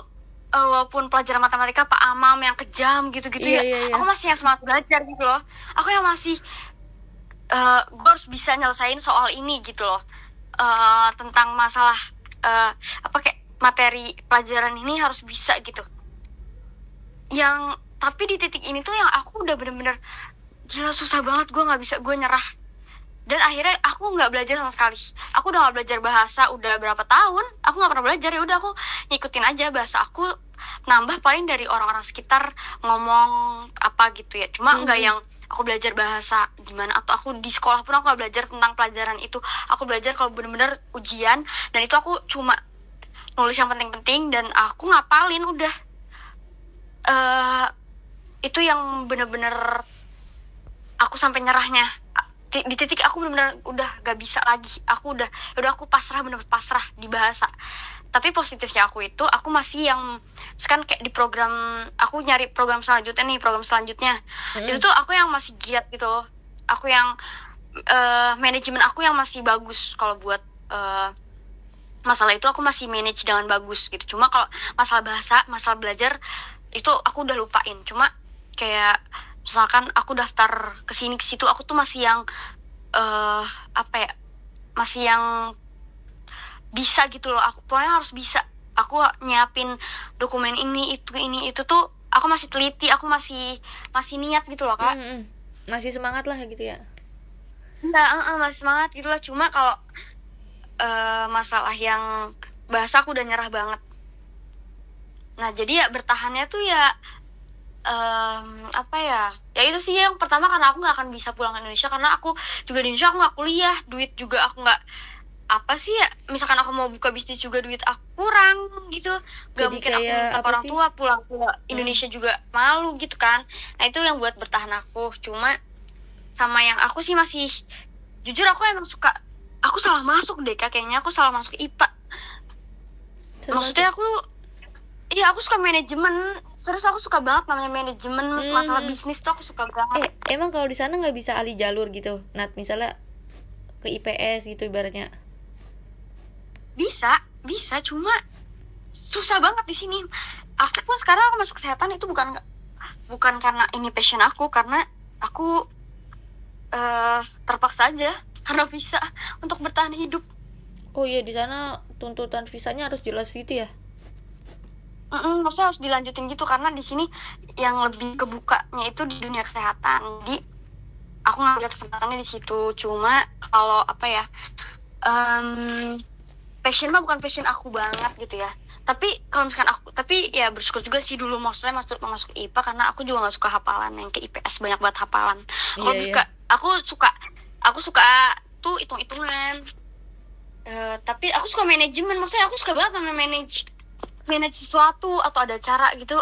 eh, walaupun pelajaran matematika Pak Amam yang kejam gitu-gitu Iya, ya iya, iya. aku masih yang semangat belajar gitu loh aku yang masih eh gue harus bisa nyelesain soal ini gitu loh Eh, tentang masalah eh, apa kayak materi pelajaran ini harus bisa gitu. Yang tapi di titik ini tuh yang aku udah bener-bener gila susah banget gue nggak bisa gue nyerah. Dan akhirnya aku nggak belajar sama sekali. Aku udah nggak belajar bahasa udah berapa tahun aku nggak pernah belajar ya udah aku ngikutin aja bahasa aku nambah paling dari orang-orang sekitar ngomong apa gitu ya. Cuma nggak Mhm. yang aku belajar bahasa gimana atau aku di sekolah pun aku nggak belajar tentang pelajaran itu. Aku belajar kalau bener-bener ujian dan itu aku cuma nulis yang penting-penting dan aku ngapalin udah. Eh itu yang bener-bener aku sampai nyerahnya. Di- titik aku bener-bener udah gak bisa lagi. Aku udah udah aku pasrah bener-bener pasrah di bahasa tapi positifnya aku itu aku masih yang misalkan kayak di program aku nyari program selanjutnya nih program selanjutnya Mhm. itu tuh aku yang masih giat gitu loh. aku yang eh, manajemen aku yang masih bagus kalau buat eh, masalah itu aku masih manage dengan bagus gitu cuma kalau masalah bahasa masalah belajar itu aku udah lupain cuma kayak misalkan aku daftar ke sini ke situ aku tuh masih yang eh apa ya masih yang bisa gitu loh. Aku pokoknya harus bisa. Aku nyiapin dokumen ini itu ini itu tuh aku masih teliti aku masih masih niat gitu loh kak. Mm, mm. masih semangat lah gitu ya? Enggak, eh, eh, masih semangat gitu loh. Cuma kalau eh, masalah yang bahasa aku udah nyerah banget. Nah jadi ya bertahannya tuh ya em, apa ya? Ya itu sih yang pertama karena aku nggak akan bisa pulang ke Indonesia. Karena aku juga di Indonesia aku nggak kuliah. Duit juga aku nggak apa sih ya misalkan aku mau buka bisnis juga duit aku kurang gitu. Gak Jadi mungkin aku minta orang sih? tua pulang ke Indonesia juga malu gitu kan. Nah itu yang buat bertahan aku. Cuma sama yang aku sih masih jujur aku emang suka aku salah masuk deh kak kayaknya aku salah masuk IPA maksudnya aku iya aku suka manajemen. Terus aku suka banget namanya manajemen. Hmm. masalah bisnis tuh aku suka banget. Eh emang kalau di sana nggak bisa alih jalur gitu? Nat misalnya ke IPS gitu ibaratnya bisa bisa cuma susah banget di sini. Aku pun sekarang aku masuk kesehatan itu bukan bukan karena ini passion aku karena aku eh terpaksa aja *laughs* karena bisa untuk bertahan hidup. Oh iya di sana tuntutan visanya harus jelas gitu ya? Mm-mm, maksudnya harus dilanjutin gitu karena di sini yang lebih kebukanya itu di dunia kesehatan. Jadi aku ngambil kesempatannya di situ. Cuma kalau apa ya em passion mah bukan passion aku banget gitu ya. Tapi kalau misalkan aku tapi ya bersyukur juga sih dulu maksudnya masuk masuk IPA karena aku juga nggak suka hafalan. Yang ke IPS banyak banget hafalan. Iya, aku iya. suka aku suka aku suka tuh hitung hitungan Eh, tapi aku suka manajemen. Maksudnya aku suka banget sama manage manage sesuatu atau ada cara gitu.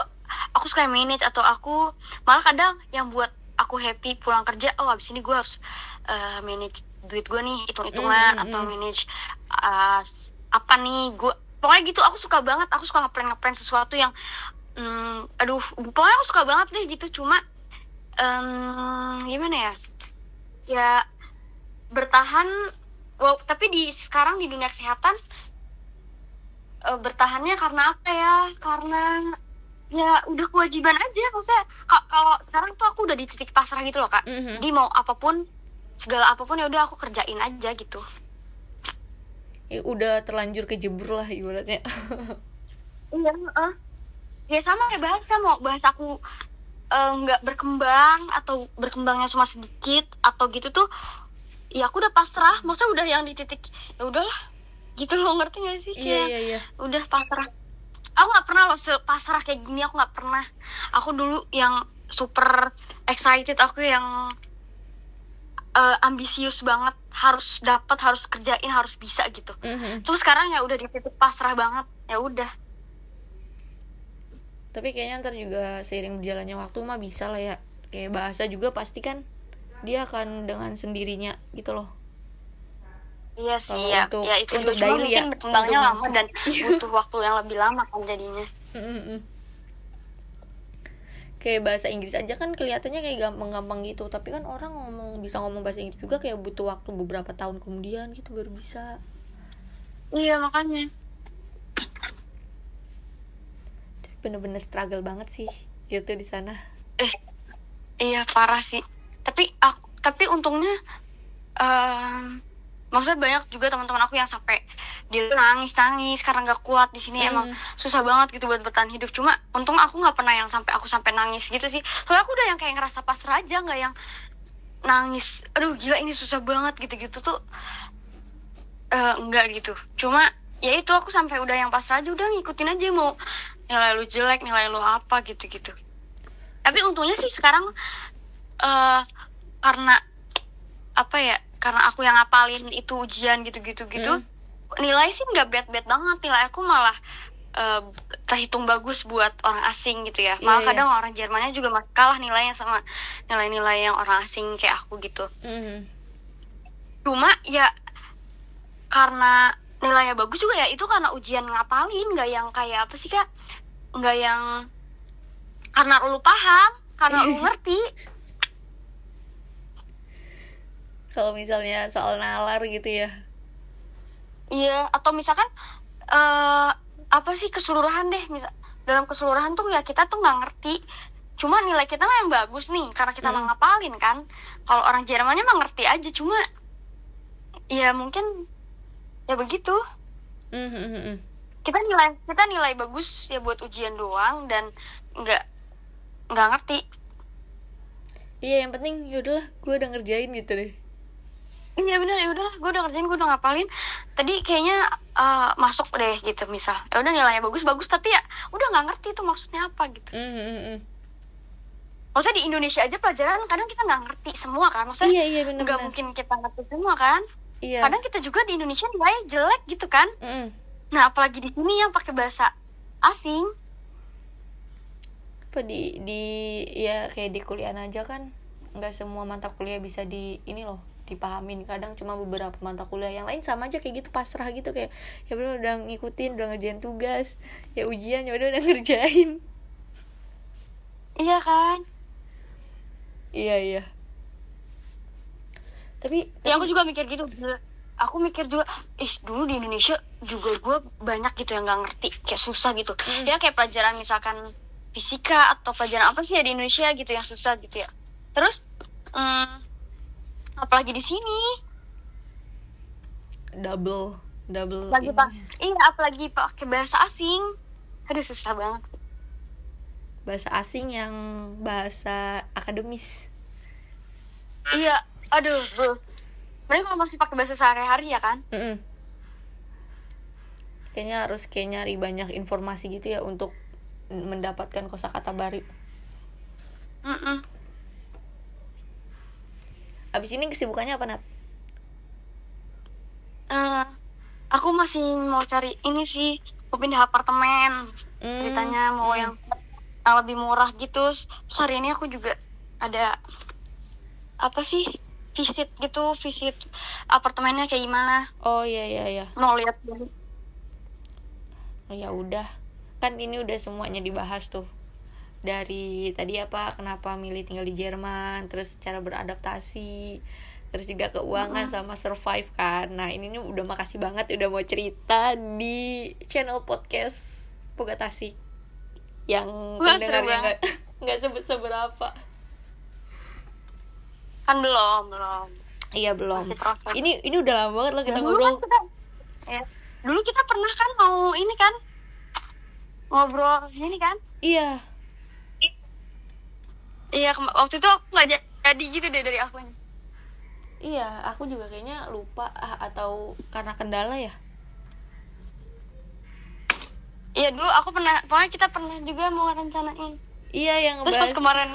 Aku suka manage atau aku malah kadang yang buat aku happy pulang kerja oh abis ini gue harus eh, manage duit gue nih hitung hitungan Mm, mm, atau mm. manage uh, apa nih gue pokoknya gitu aku suka banget aku suka ngeplan ngeplan sesuatu yang mm, aduh pokoknya aku suka banget deh gitu cuma em, gimana ya ya bertahan wow, tapi di sekarang di dunia kesehatan eh, bertahannya karena apa ya karena ya udah kewajiban aja maksudnya ka- kalau sekarang tuh aku udah di titik pasrah gitu loh kak Mhm. jadi mau apa pun segala apa pun ya udah aku kerjain aja gitu Ya, udah terlanjur kejebur lah ibaratnya. *laughs* Iya heeh. ya sama kayak bahasa mau bahasa aku eh, nggak berkembang atau berkembangnya cuma sedikit atau gitu tuh ya aku udah pasrah. Maksudnya udah yang di titik ya udahlah. Gitu loh ngerti gak sih? Iya iya iya. udah pasrah. Aku nggak pernah loh sepasrah kayak gini. Aku nggak pernah. Aku dulu yang super excited aku yang eh, ambisius banget harus dapat harus kerjain harus bisa gitu. Mhm. terus sekarang ya udah di titik pasrah banget ya udah. Tapi kayaknya ntar juga seiring berjalannya waktu mah bisa lah ya. Kayak bahasa juga pasti kan dia akan dengan sendirinya gitu loh. Iya sih Kalau ya. untuk- ya itu untuk juga cuma daily mungkin ya, berkembangnya lama dan *laughs* butuh waktu yang lebih lama kan jadinya. Kayak bahasa Inggris aja kan kelihatannya kayak gampang-gampang gitu. Tapi kan orang ngomong bisa ngomong bahasa Inggris juga kayak butuh waktu beberapa tahun kemudian gitu baru bisa. Iya makanya. Bener-bener struggle banget sih gitu di sana. Eh iya parah sih. Tapi aku tapi untungnya maksudnya banyak juga teman-teman aku yang sampai dia tuh nangis nangis karena nggak kuat di sini Hmm. emang susah banget gitu buat bertahan hidup. Cuma untung aku nggak pernah yang sampai aku sampai nangis gitu sih. Soalnya aku udah yang kayak ngerasa pasrah aja nggak yang nangis aduh gila ini susah banget gitu-gitu tuh eh enggak gitu. Cuma ya itu aku sampai udah yang pasrah aja udah ngikutin aja mau nilai lu jelek nilai lu apa gitu-gitu. Tapi untungnya sih sekarang eh karena apa ya karena aku yang ngapalin itu ujian gitu-gitu gitu Hmm. nilai sih nggak bad-bad banget nilai aku malah eh, terhitung bagus buat orang asing gitu ya malah Iya, iya. kadang orang Jermannya juga kalah nilainya sama nilai-nilai yang orang asing kayak aku gitu Mhm. cuma ya karena nilainya bagus juga ya itu karena ujian ngapalin nggak yang kayak apa sih kak nggak yang karena lu paham karena lu *laughs* ngerti kalau misalnya soal nalar gitu ya. Iya atau misalkan eh apa sih keseluruhan deh. Misal dalam keseluruhan tuh ya kita tuh nggak ngerti. Cuma nilai kita mah yang bagus nih karena kita Hmm. ngapalin kan. Kalau orang Jermannya mah ngerti aja cuma ya mungkin ya begitu. Mhm, mhm. kita nilai kita nilai bagus ya buat ujian doang dan nggak nggak ngerti. Iya yang penting yaudahlah gue udah ngerjain gitu deh iya bener. Ya udahlah gue udah ngerjain gue udah ngapalin. Tadi kayaknya eh, masuk deh gitu misal. Ya udah nilainya bagus bagus. Tapi ya udah nggak ngerti itu maksudnya apa gitu. Mm, mm, mm, mm. maksudnya di Indonesia aja pelajaran kadang kita nggak ngerti semua kan? Maksudnya iya iya nggak benar-benar mungkin kita ngerti semua kan? Iya. Kadang kita juga di Indonesia nilainya jelek gitu kan? Mm-mm. nah apalagi di sini yang pakai bahasa asing. Apa di di ya kayak di kuliah aja kan nggak semua mata kuliah bisa di ini loh dipahamin. Kadang cuma beberapa mata kuliah yang lain sama aja kayak gitu pasrah gitu kayak ya bener udah ngikutin udah ngerjain tugas ya ujian ya udah udah *laughs* ngerjain. Iya kan? Iya iya. Tapi ya aku juga mikir gitu. Aku mikir juga ih dulu di Indonesia juga gue banyak gitu yang nggak ngerti kayak susah gitu. Ya kayak pelajaran misalkan fisika atau pelajaran apa sih ya di Indonesia gitu yang susah gitu ya. Terus hmm, apalagi di sini. Double double lagi pak iya apalagi pakai bahasa asing. Aduh susah banget. Bahasa asing yang bahasa akademis. Iya aduh bu. Mereka kalau masih pakai bahasa sehari-hari ya kan? Mm-mm. kayaknya harus kayak nyari banyak informasi gitu ya untuk mendapatkan kosakata baru. Mm-mm. Abis ini kesibukannya apa Nat? Eh, aku masih mau cari ini sih mau pindah apartemen. Hmm, ceritanya mau hmm. yang yang lebih murah gitu. Terus hari ini aku juga ada apa sih visit gitu visit apartemennya kayak gimana. Oh iya iya iya. Mau lihat. Dulu oh, ya udah. Kan ini udah semuanya dibahas tuh dari tadi apa kenapa milih tinggal di Jerman terus cara beradaptasi terus juga keuangan sama survive kan. Nah ini nih udah makasih banget udah mau cerita di channel podcast Poga Tasik yang Wah, pendengarnya nggak *laughs* nggak sebut seberapa. Kan belum belum. Iya belum. Ini ini udah lama banget loh kita Ya, dulu ngobrol. kan kita, ya, dulu kita pernah kan mau ini kan ngobrol gini kan? Iya iya waktu itu aku nggak ja- jadi gitu deh dari akunya iya aku juga kayaknya lupa ah, atau karena kendala ya? Iya dulu aku pernah pokoknya kita pernah juga mau rencanain. Iya yang terus pas kemarin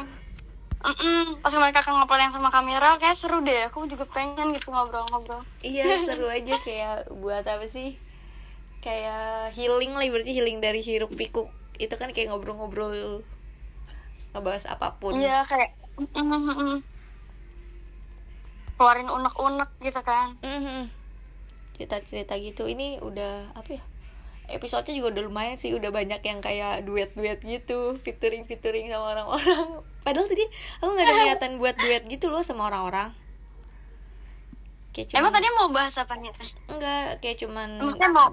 Mm-mm, pas kemarin kakak ngobrol yang sama kamera kayak seru deh. Aku juga pengen gitu ngobrol-ngobrol. Iya seru *laughs* aja kayak buat apa sih? Kayak healing lah berarti healing dari hiruk pikuk. Itu kan kayak ngobrol-ngobrol ngebahas apa pun. Iya kayak mm-mm-mm. keluarin unek-unek gitu kan. Mhm. cerita-cerita gitu. Ini udah apa ya episodenya juga udah lumayan sih. Udah banyak yang kayak duet-duet gitu featuring featuring sama orang-orang. Padahal tadi aku nggak ada niatan buat duet gitu loh sama orang-orang. Kayak cuman emang tadi mau bahas apa nih? Enggak kayak cuman maksudnya mau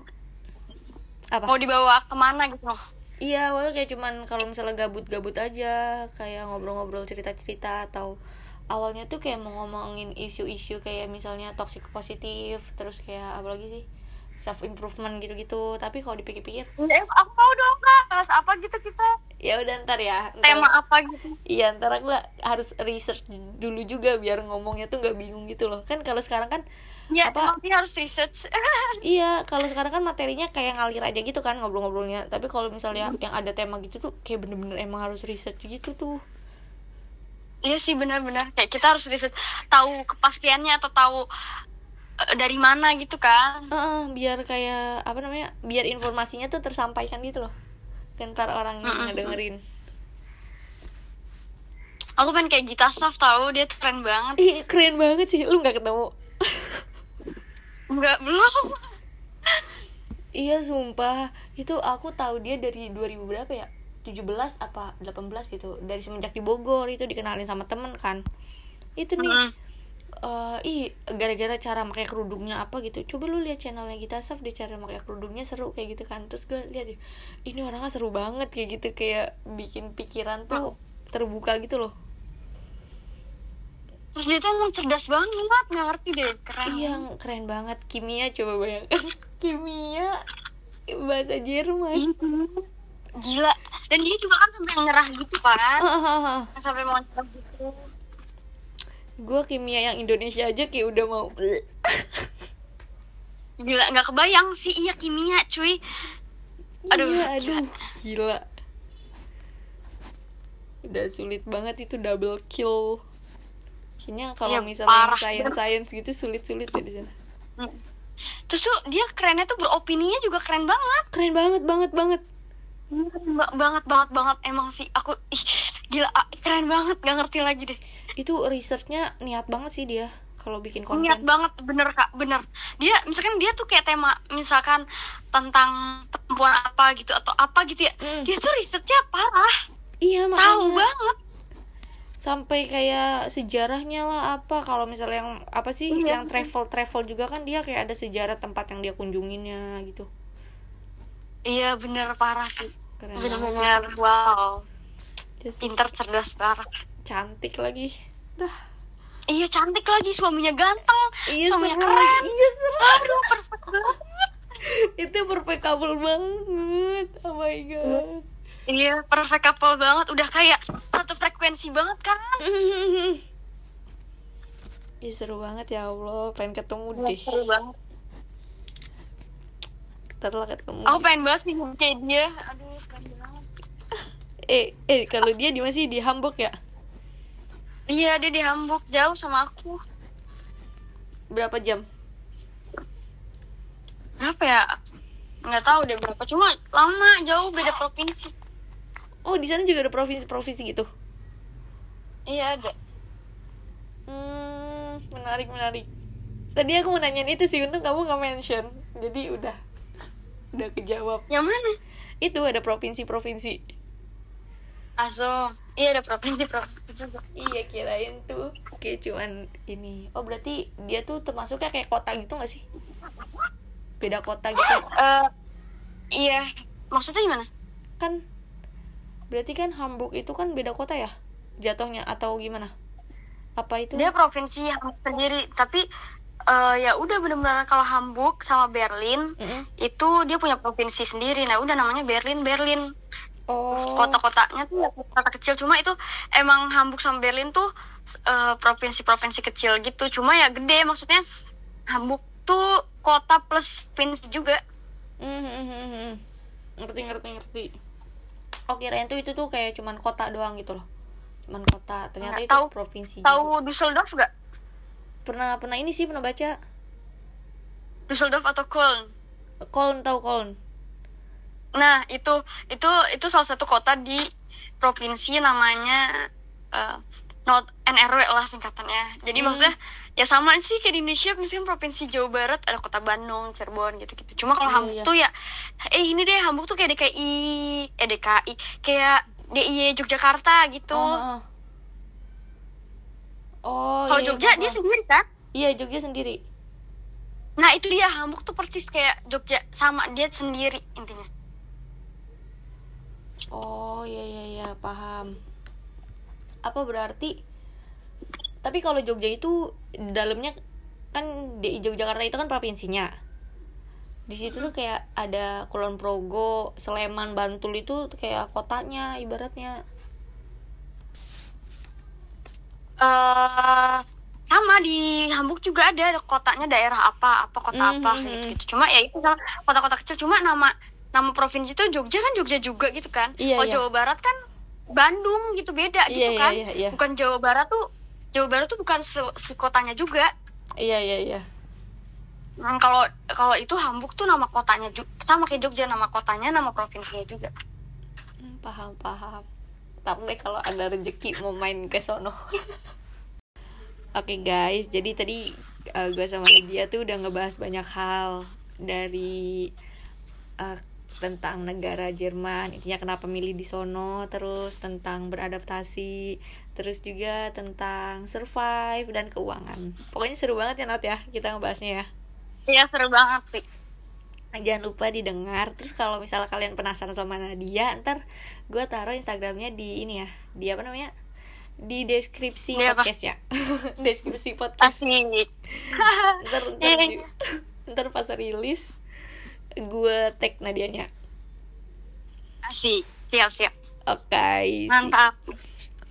apa? mau dibawa ke mana gitu? loh Iya, awalnya kayak cuman kalau misalnya gabut-gabut aja, kayak ngobrol-ngobrol cerita-cerita atau awalnya tuh kayak mau ngomongin isu-isu kayak misalnya toxic positif, terus kayak apa lagi sih? self improvement gitu-gitu. Tapi kalau dipikir-pikir, Ya, aku mau dong kak bahas apa gitu kita ya udah ntar ya. Ntar, tema apa gitu Iya, ntar aku harus research dulu juga biar ngomongnya tuh nggak bingung gitu loh. Kan kalau sekarang kan ya Apa? nanti harus research *laughs* Iya, kalau sekarang kan materinya kayak ngalir aja gitu kan ngobrol-ngobrolnya. Tapi kalau misalnya yang ada tema gitu tuh kayak bener-bener emang harus research gitu tuh. Iya sih benar-benar kayak kita harus riset tahu kepastiannya atau tahu eh, dari mana gitu kan. Heeh, biar kayak apa namanya? Biar informasinya tuh tersampaikan gitu loh. ntar orang yang Mm-mm. ngedengerin. Aku pengen kayak Gita Saf tahu dia tuh keren banget. Ih, keren banget sih. Lu nggak ketemu? *laughs* Enggak belum. Iya, sumpah. Itu aku tahu dia dari 2000 berapa ya? 17 apa 18 gitu. Dari semenjak di Bogor itu dikenalin sama temen kan. Itu nih. Eh ih gara-gara cara pakai kerudungnya apa gitu coba lu lihat channelnya kita Saf dia cara pakai kerudungnya seru kayak gitu kan terus gue lihat ih, ini orangnya seru banget kayak gitu kayak bikin pikiran tuh terbuka gitu loh Terus dia tuh emang cerdas banget, nggak ngerti deh, keren. iya keren banget. Kimia coba bayangkan. *laughs* Kimia bahasa Jerman. Gila. dan dia juga kan sampai nyerah gitu kan. *laughs* Sampai mau nyerah gitu. Gue kimia yang Indonesia aja kayak udah mau. Gila nggak kebayang sih. Iya kimia cuy. Aduh, iya, aduh gila. Udah sulit banget itu double kill kayaknya kalau Iya, misalnya parah. science science gitu sulit sulit ya di sana. Hmm. terus tuh dia kerennya tuh beropininya juga keren banget. Keren banget banget banget. Ba- banget banget banget. Emang sih aku ih gila ah, keren banget gak ngerti lagi deh. Itu researchnya niat banget sih dia kalau bikin konten. Niat banget bener kak bener. Dia misalkan dia tuh kayak tema misalkan tentang perempuan apa gitu atau apa gitu ya. Hmm. dia tuh risetnya parah. Iya tahu makanya. banget sampai kayak sejarahnya lah apa. Kalau misalnya yang apa sih Iya. yang travel travel juga kan dia kayak ada sejarah tempat yang dia kunjunginnya gitu. Iya bener parah sih. Keren. Banget bener-bener wow. Just pinter cerdas parah cantik lagi. Dah. Iya cantik lagi. Suaminya ganteng. Iya Suaminya seru keren. iya seru aduh perfect banget. *laughs* Itu perfect couple banget. Oh my god iya perfect couple banget. Udah kayak satu frekuensi banget kan *laughs* Ih, seru banget ya Allah. Pengen ketemu deh. seru banget. Ntar lah ketemu aku pengen banget sih kayak dia. Aduh keren banget. *laughs* Eh eh kalau dia di masih di Hamburg ya? Iya dia di Hamburg. Jauh sama aku. Berapa jam? Berapa ya? Nggak tahu deh berapa. Cuma lama jauh. Beda provinsi oh di sana juga ada provinsi provinsi gitu iya ada Hmm, menarik menarik. Tadi aku mau nanyain itu sih, untung kamu nggak mention. Jadi udah udah kejawab. yang mana Itu ada provinsi-provinsi. Aso iya ada provinsi provinsi juga Iya kirain tuh kayak cuman ini. Oh berarti dia tuh termasuknya kayak kota gitu gak sih? Beda kota gitu. Eh iya maksudnya gimana Kan berarti kan Hamburg itu kan beda kota ya? Jatuhnya atau gimana? Apa itu? dia provinsi Hamburg sendiri tapi eh, ya udah benar-benar kalau Hamburg sama Berlin Mm-mm. itu dia punya provinsi sendiri nah udah namanya Berlin Berlin Oh. kota-kotanya tuh ya kota kecil cuma itu emang Hamburg sama Berlin tuh eh, provinsi-provinsi kecil gitu cuma ya gede maksudnya Hamburg tuh kota plus provinsi juga Hmm, ngerti ngerti ngerti oh kirain tuh itu tuh kayak cuman kota doang gitu loh. Cuman kota. Ternyata Nggak itu tahu. provinsi tahu juga. Düsseldorf gak pernah pernah ini sih pernah baca. Düsseldorf atau Köln? Köln tahu Köln? Nah itu itu itu salah satu kota di provinsi namanya eh, not NRW lah singkatannya jadi Hmm. maksudnya ya sama sih kayak di Indonesia misalnya provinsi Jawa Barat ada kota Bandung Cirebon gitu gitu cuma kalau Iya, Hamburg iya. tuh ya eh ini deh Hamburg tuh kayak DKI eh DKI kayak DIY Yogyakarta gitu oh, oh. oh kalau iya, Jogja paham. dia sendiri kan iya Jogja sendiri nah itu dia Hamburg tuh persis kayak Jogja sama dia sendiri intinya oh iya iya iya paham apa berarti tapi kalau Jogja itu dalamnya kan di Yogyakarta itu kan provinsinya di situ tuh kayak ada Kulon Progo, Sleman, Bantul itu kayak kotanya ibaratnya. eh sama di Hamburg juga ada kotanya daerah apa apa kota apa Mhm. gitu gitu cuma ya itu kota-kota kecil cuma nama nama provinsi itu Jogja kan Jogja juga gitu kan Iya, kalau iya. Jawa Barat kan Bandung gitu beda Iya, gitu iya, kan iya, iya. bukan Jawa Barat tuh Jawa Barat tuh bukan se, se kotanya juga Iya iya iya. Hmm, kalau kalau itu Hamburg tuh nama kotanya juga sama kayak Jogja nama kotanya nama provinsinya juga Hmm, paham paham. Deh kalau ada rezeki mau main ke sono. *laughs* Oke guys, jadi tadi gue sama Lydia tuh udah ngebahas banyak hal dari eh, tentang negara Jerman, intinya kenapa milih di sono, terus tentang beradaptasi, terus juga tentang survive dan keuangan. Pokoknya seru banget ya Nat ya kita ngebahasnya ya. Iya seru banget sih. Jangan lupa didengar. Terus kalau misalnya kalian penasaran sama Nadia ntar gue taruh instagramnya di ini ya di apa namanya? Di deskripsi apa? podcast ya. *laughs* Deskripsi podcast. *laughs* Ntar ntar, di- ntar pas rilis gue tag Nadianya asik siap siap Oke. see- mantap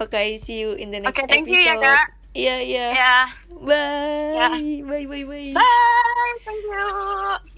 Oke, see you in the next Oke, thank episode. you ya, Kak. Iya, iya. ya Bye. Ya. Bye, bye, bye. bye thank you